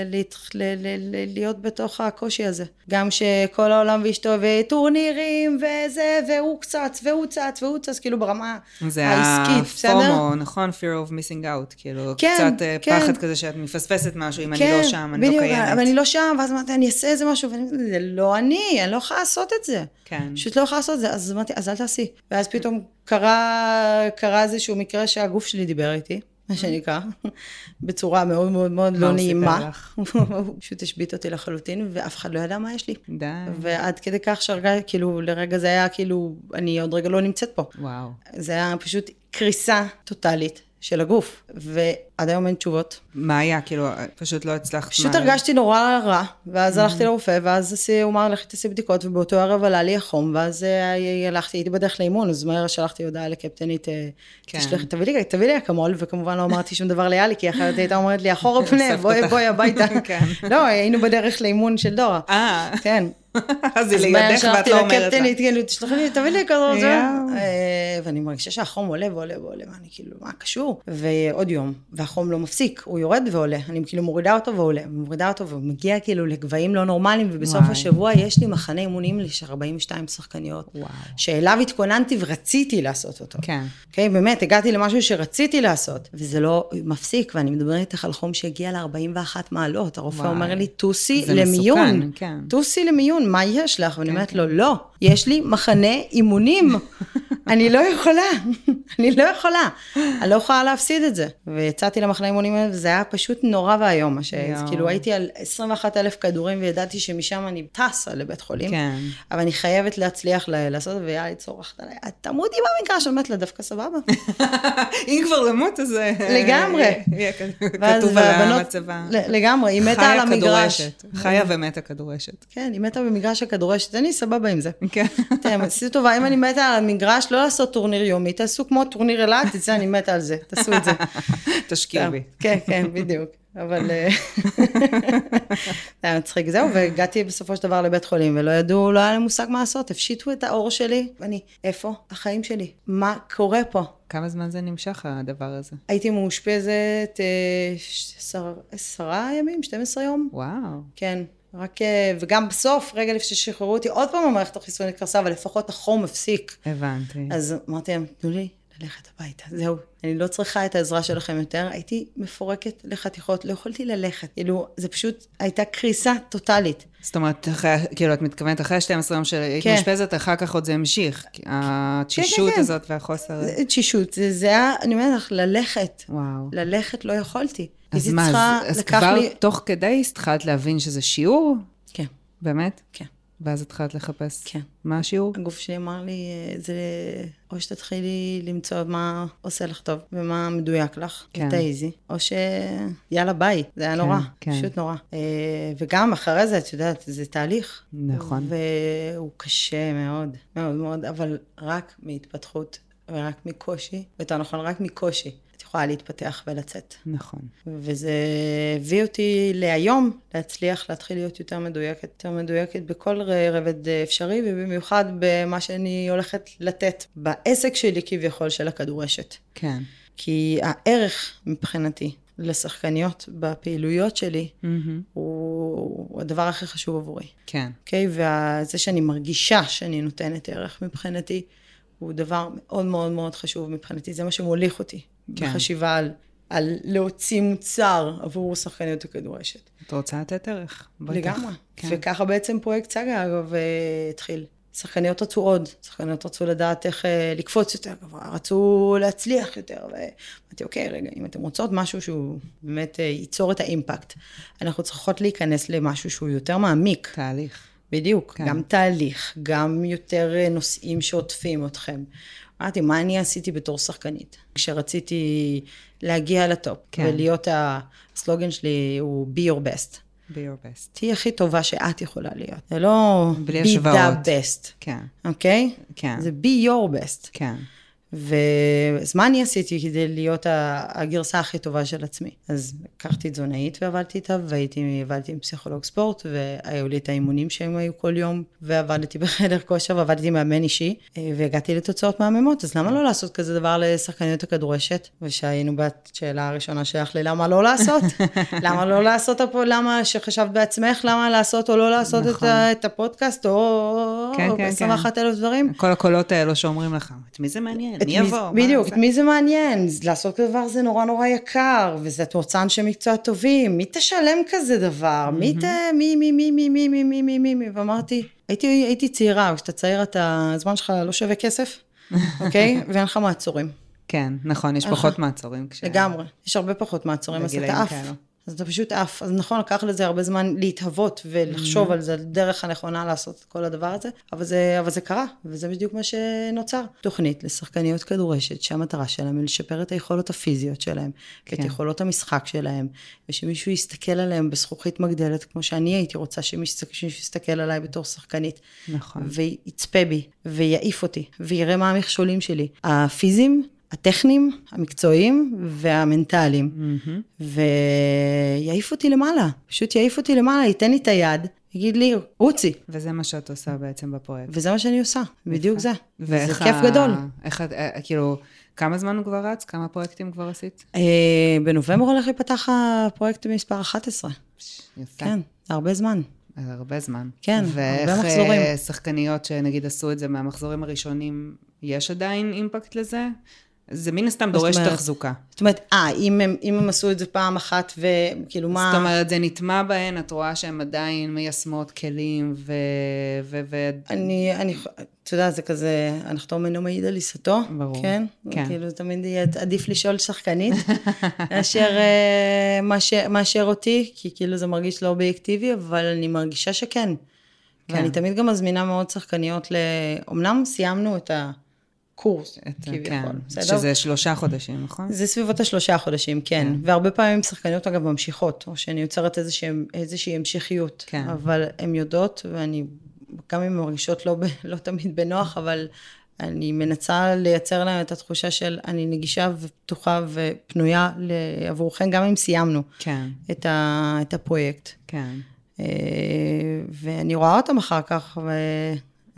ל... ל... ל... להיות בתוך הקושי הזה. גם שכל העולם ואשתו, וטורנירים, וזה, והוא קצץ, והוא צץ, והוא צץ, כאילו ברמה זה העסקית, בסדר? הפומו, נכון? fear of missing out. כאילו, כן, קצת אה, כן. פחד כזה שאת מפספסת משהו, אם אני כן, לא שם, אני לא בדיוק, קיימת. אבל אני לא שם, ואז אמרתי, אני אעשה איזה משהו, ואני אומרת, זה לא אני, אני לא יכולה לעשות את זה. כן. פשוט לא יכולה לעשות את זה, אז אמרתי, אז אל תעשי. ואז פתאום קרה, קרה איזשהו מקרה שהגוף שלי דיבר איתי, מה שנקרא, (laughs) בצורה מאוד מאוד מאוד לא נעימה. הוא (laughs) פשוט השבית אותי לחלוטין, ואף אחד לא ידע מה יש לי. די. ועד כדי כך שהרגע, כאילו, לרגע זה היה כאילו, אני עוד רגע לא נמצאת פה. וואו. זה היה פשוט קריסה טוטאלית של הגוף, ועד היום אין תשובות. מה היה? כאילו, פשוט לא הצלחת... פשוט הרגשתי נורא רע, ואז הלכתי לרופא, ואז הוא אמר, לכי תעשי בדיקות, ובאותו ערב עלה לי החום, ואז אה, הלכתי, הייתי בדרך לאימון, אז מהר שלחתי הודעה לקפטנית, אה, כן. תביא לי, תביא לי אקמול, וכמובן לא אמרתי שום דבר ליאלי, כי אחרת הייתה אומרת לי, אחורה (laughs) פנה, בואי. בואי הביתה. (laughs) כן. לא, היינו בדרך לאימון של דורה. אה, כן. (laughs) אז היא לידך ואת לא אומרת לה. לקפטנית, כאילו, תשלחי לי, תביא לי כזאת, זה. יואו. אה, ואני מרגישה שהחום עולה ועולה ועולה, ואני כאילו, מה קשור? ועוד יום, והחום לא מפסיק, הוא יורד ועולה, אני כאילו מורידה אותו ועולה, מורידה אותו ומגיע כאילו לגבהים לא נורמליים, ובסוף וואי. השבוע יש לי מחנה אימונים של 42 שחקניות, וואו. שאליו התכוננתי ורציתי לעשות אותו. כן. אוקיי, באמת, הגעתי למשהו שרציתי לעשות, וזה לא מפסיק, ואני מדברת איתך על חום שהגיע ל-41 מעלות. הרופא וואי. אומר לי, טוסי למיון. מסוכן, כן. טוסי למיון, מה יש לך? ואני כן, אומרת לו, לא, יש לי מחנה אימונים. (laughs) אני לא יכולה, (laughs) אני לא יכולה. אני לא יכולה להפסיד את זה. ויצאתי למחנה אימונים הזה, וזה היה פשוט נורא ואיום. מה ש- יואו. כאילו, הייתי על 21 אלף כדורים, וידעתי שמשם אני טסה לבית חולים. כן. אבל אני חייבת להצליח לעשות, והיה לי צורכת עליי, את תמותי במגרש, אני אומרת לה, דווקא סבבה. (laughs) אם כבר למות, אז... אה, לגמרי. כתוב על והבנות- המצבה. לגמרי, היא מתה על המגרש. חיה ומתה כדורשת. כן, היא מתה במגרש הכדורשת, אני סבבה עם זה. כן. אתם, עשו טובה, אם אני מתה על המגרש, לא לעשות טורניר יומי, תעשו כמו טורניר אילת, תצא, אני מתה על זה, תעשו את זה. (laughs) תשקיעו בי. כן, כן, בדיוק. אבל אה, (laughs) זה היה מצחיק, זהו, והגעתי בסופו של דבר לבית חולים, ולא ידעו, לא היה להם מושג מה לעשות, הפשיטו את האור שלי, ואני, איפה החיים שלי? מה קורה פה? כמה זמן זה נמשך, הדבר הזה? הייתי מאושפזת אה, עשרה ימים, 12 יום. וואו. כן, רק, אה, וגם בסוף, רגע לפני ששחררו אותי, עוד פעם המערכת החיסונית קרסה, אבל לפחות החום הפסיק. הבנתי. אז אמרתי להם, תנו לי ללכת הביתה, זהו. אני לא צריכה את העזרה שלכם יותר, הייתי מפורקת לחתיכות, לא יכולתי ללכת. כאילו, זה פשוט הייתה קריסה טוטאלית. זאת אומרת, אחרי, כאילו, את מתכוונת, אחרי 12 יום שהיית כן. מאושפזת, אחר כך עוד זה המשיך. התשישות כן, כן. הזאת והחוסר... זה תשישות, זה, זה היה, אני אומרת לך, ללכת. וואו. ללכת לא יכולתי. אז מה, צריכה, אז, כבר לי... תוך כדי התחלת להבין שזה שיעור? כן, באמת? כן, ואז התחלת לחפש. כן. מה השיעור? הגוף שלי אמר לי, אה, זה או שתתחילי למצוא מה עושה לך טוב ומה מדויק לך, כן. תעיזי, או שיאללה ביי, זה היה כן, נורא, כן. פשוט נורא. אה, וגם אחרי זה, את יודעת, זה תהליך. נכון. והוא קשה מאוד, מאוד מאוד, אבל רק מהתפתחות ורק מקושי, יותר נכון, רק מקושי, יכולה להתפתח ולצאת. נכון. וזה הביא אותי להיום להצליח להתחיל להיות יותר מדויקת, יותר מדויקת בכל רבד אפשרי, ובמיוחד במה שאני הולכת לתת בעסק שלי כביכול של הכדורשת. כן. כי הערך מבחינתי לשחקניות בפעילויות שלי מהמם. הוא, הוא הדבר הכי חשוב עבורי. כן. אוקיי? וזה שאני מרגישה שאני נותנת ערך מבחינתי, הוא דבר מאוד מאוד מאוד חשוב מבחינתי, זה מה שמוליך אותי. כן. בחשיבה על, על להוציא מוצר עבור שחקניות הכדורשת. את רוצה לתת ערך? בטח. לגמרי. כן. וככה בעצם פרויקט סאגה, אגב, אה, התחיל. שחקניות רצו עוד, שחקניות רצו לדעת איך אה, לקפוץ יותר גבוה, רצו להצליח יותר, ואמרתי, אוקיי, רגע, אם אתן רוצות משהו שהוא באמת אה, ייצור את האימפקט, אנחנו צריכות להיכנס למשהו שהוא יותר מעמיק. תהליך. בדיוק, כן. גם תהליך, גם יותר נושאים שעוטפים אתכם. אמרתי, מה אני עשיתי בתור שחקנית? כשרציתי להגיע לטופ, כן. ולהיות, הסלוגן שלי הוא be your best. be your best. תהיי הכי טובה שאת יכולה להיות. זה לא be השוואות. the best, כן. אוקיי? כן. זה be your best. כן. ואז מה אני עשיתי כדי להיות הגרסה הכי טובה של עצמי? אז לקחתי תזונאית ועבדתי איתה, והייתי, עבדתי עם פסיכולוג ספורט, והיו לי את האימונים שהם היו כל יום, ועבדתי בחדר כושר, ועבדתי עם מאמן אישי, אה, והגעתי לתוצאות מהממות, אז למה לא לעשות כזה דבר לשחקניות הכדורשת? ושהיינו בשאלה הראשונה שלך לי, למה לא לעשות? (laughs) למה לא לעשות, למה שחשבת בעצמך, למה לעשות או לא לעשות את, נכון. את הפודקאסט, או כן, כן, 21 אלף דברים? כל הקולות האלו שאומרים לך, את מי זה מעניין? את מי יבוא? בדיוק, זה?" את מי זה מעניין? לעשות כזה דבר זה נורא נורא יקר, וזה את רוצה אנשי מקצוע טובים, מי תשלם כזה דבר? מי ת... מי, מי, מי, מי, מי, מי, מי, מי, מי, מי, ואמרתי, הייתי, הייתי צעירה, כשאתה צעיר אתה, הזמן שלך לא שווה כסף, (laughs) אוקיי? ואין לך מעצורים. כן, נכון, יש פחות מעצורים. לגמרי. יש הרבה פחות מעצורים, אז אתה עף. אז אתה פשוט עף. אז נכון, לקח לזה הרבה זמן להתהוות ולחשוב על זה, על דרך הנכונה לעשות את כל הדבר הזה, אבל זה, אבל זה קרה, וזה בדיוק מה שנוצר. תוכנית לשחקניות כדורשת, שהמטרה שלהם היא לשפר את היכולות הפיזיות שלהם, ואת כן. יכולות המשחק שלהם, ושמישהו יסתכל עליהם בזכוכית מגדלת, כמו שאני הייתי רוצה שמישהו שמישהו יסתכל עליי בתור שחקנית. נכון. ויצפה בי, ויעיף אותי, ויראה מה המכשולים שלי. הפיזיים, הטכניים, המקצועיים והמנטליים. מהמם. ויעיף אותי למעלה, פשוט יעיף אותי למעלה, ייתן לי את היד, יגיד לי, רוצי. וזה מה שאת עושה בעצם בפרויקט. וזה מה שאני עושה, בדיוק זה. ואיך כיף ה- גדול. איך את, אה, כאילו, כמה זמן הוא כבר רץ? כמה פרויקטים כבר עשית? אה, בנובמבר הולך להיפתח הפרויקט מספר 11. יפה. כן, זה הרבה זמן. הרבה זמן. כן, ואיך הרבה מחזורים. אה, שחקניות שנגיד עשו את זה מהמחזורים הראשונים, יש עדיין אימפקט לזה? זה מן הסתם דורש אומרת? תחזוקה. זאת אומרת, אה, אם הם, אם הם עשו את זה פעם אחת, וכאילו מה... זאת אומרת, זה נטמע בהן, את רואה שהן עדיין מיישמות כלים, ו... ו... ו... אני, אני, אתה יודע, זה כזה, הנחתום אינו מעיד על עיסתו. ברור. כן? כן. כאילו, תמיד יהיה עדיף לשאול שחקנית, (laughs) מאשר, אה, מאשר, מאשר אותי, כי כאילו זה מרגיש לא אובייקטיבי, אבל אני מרגישה שכן. כן. ואני תמיד גם מזמינה מאוד שחקניות ל... אמנם סיימנו את הקורס, את, כביכול, כן, בסדר? שזה שלושה חודשים, נכון? זה סביבות השלושה חודשים, כן. כן. והרבה פעמים שחקניות אגב ממשיכות, או שאני יוצרת איזושהי, איזושהי המשכיות. כן. אבל הן יודעות, ואני, גם אם הן מרגישות לא, לא תמיד בנוח, אבל אני מנסה לייצר להן את התחושה של אני נגישה ופתוחה ופנויה עבורכם, גם אם סיימנו כן, את, ה, את הפרויקט. כן. אה, ואני רואה אותם אחר כך,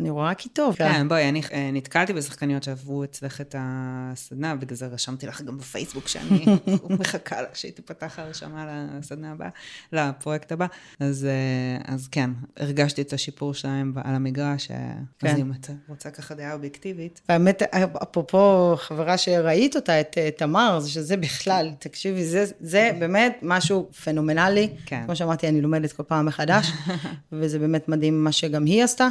אני רואה כי טוב. כן, בואי, אני אה, נתקלתי בשחקניות שעברו אצלך את הסדנה, בגלל זה רשמתי לך גם בפייסבוק שאני (laughs) מחכה לה שהיא תיפתח הרשמה לסדנה הבאה, לפרויקט הבא. אז, אה, אז כן, הרגשתי את השיפור שלהם על המגרש, אה, כן. אז אם את רוצה ככה דעה אובייקטיבית. האמת, אפרופו חברה שראית אותה, את תמר, שזה בכלל, תקשיבי, זה, זה באמת משהו פנומנלי. כן. כמו שאמרתי, אני לומדת כל פעם מחדש, (laughs) וזה באמת מדהים מה שגם היא עשתה.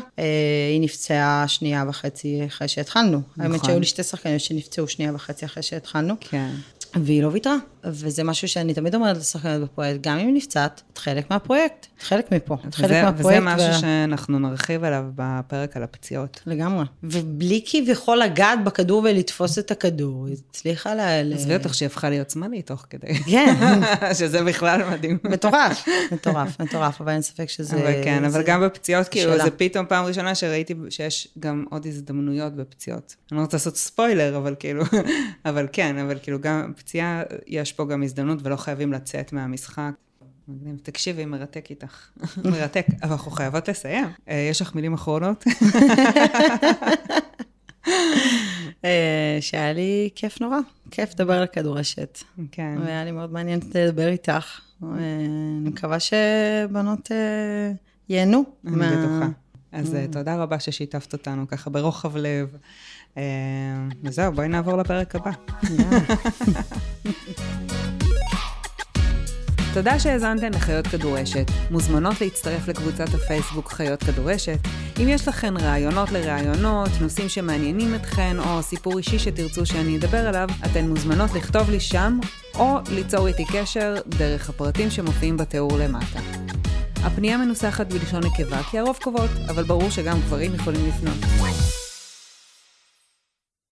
היא נפצעה שנייה וחצי אחרי שהתחלנו. נכון. האמת שהיו לי שתי שחקנים שנפצעו שנייה וחצי אחרי שהתחלנו. כן. והיא לא ויתרה. וזה משהו שאני תמיד אומרת לשחקנות בפרויקט, גם אם נפצעת, את חלק מהפרויקט, את חלק מפה, את חלק מהפרויקט. וזה משהו ו... שאנחנו נרחיב עליו בפרק על הפציעות. לגמרי. ובלי כביכול לגעת בכדור ולתפוס את הכדור, היא הצליחה ל... עזבי אותך שהיא הפכה להיות זמנית תוך כדי. כן. (laughs) שזה בכלל מדהים. מטורף, מטורף, מטורף, אבל אין ספק שזה... אבל כן, זה... אבל גם בפציעות, כאילו, זה פתאום פעם ראשונה שראיתי שיש גם עוד הזדמנויות בפציעות. אני לא רוצה לעשות ספוילר, אבל כאילו, (laughs) אבל כן, אבל כאילו גם פציעה, יש פה גם הזדמנות ולא חייבים לצאת מהמשחק. מגניב. תקשיבי, מרתק איתך. (laughs) מרתק, אבל אנחנו חייבות לסיים. אה, יש לך מילים אחרונות? אה, שהיה לי כיף נורא, כיף לדבר על כדורשת. כן. והיה לי מאוד מעניין לדבר איתך. אה, אני מקווה שבנות ייהנו. אני בטוחה. אז תודה רבה ששיתפת אותנו ככה ברוחב לב. וזהו, בואי נעבור לפרק הבא. (laughs) תודה שהאזנתן לחיות כדורשת. מוזמנות להצטרף לקבוצת הפייסבוק חיות כדורשת. אם יש לכן רעיונות לרעיונות, נושאים שמעניינים אתכן, או סיפור אישי שתרצו שאני אדבר עליו, אתן מוזמנות לכתוב לי שם, או ליצור איתי קשר דרך הפרטים שמופיעים בתיאור למטה. הפנייה מנוסחת בלשון נקבה כי הרוב קובעות, אבל ברור שגם גברים יכולים לפנות.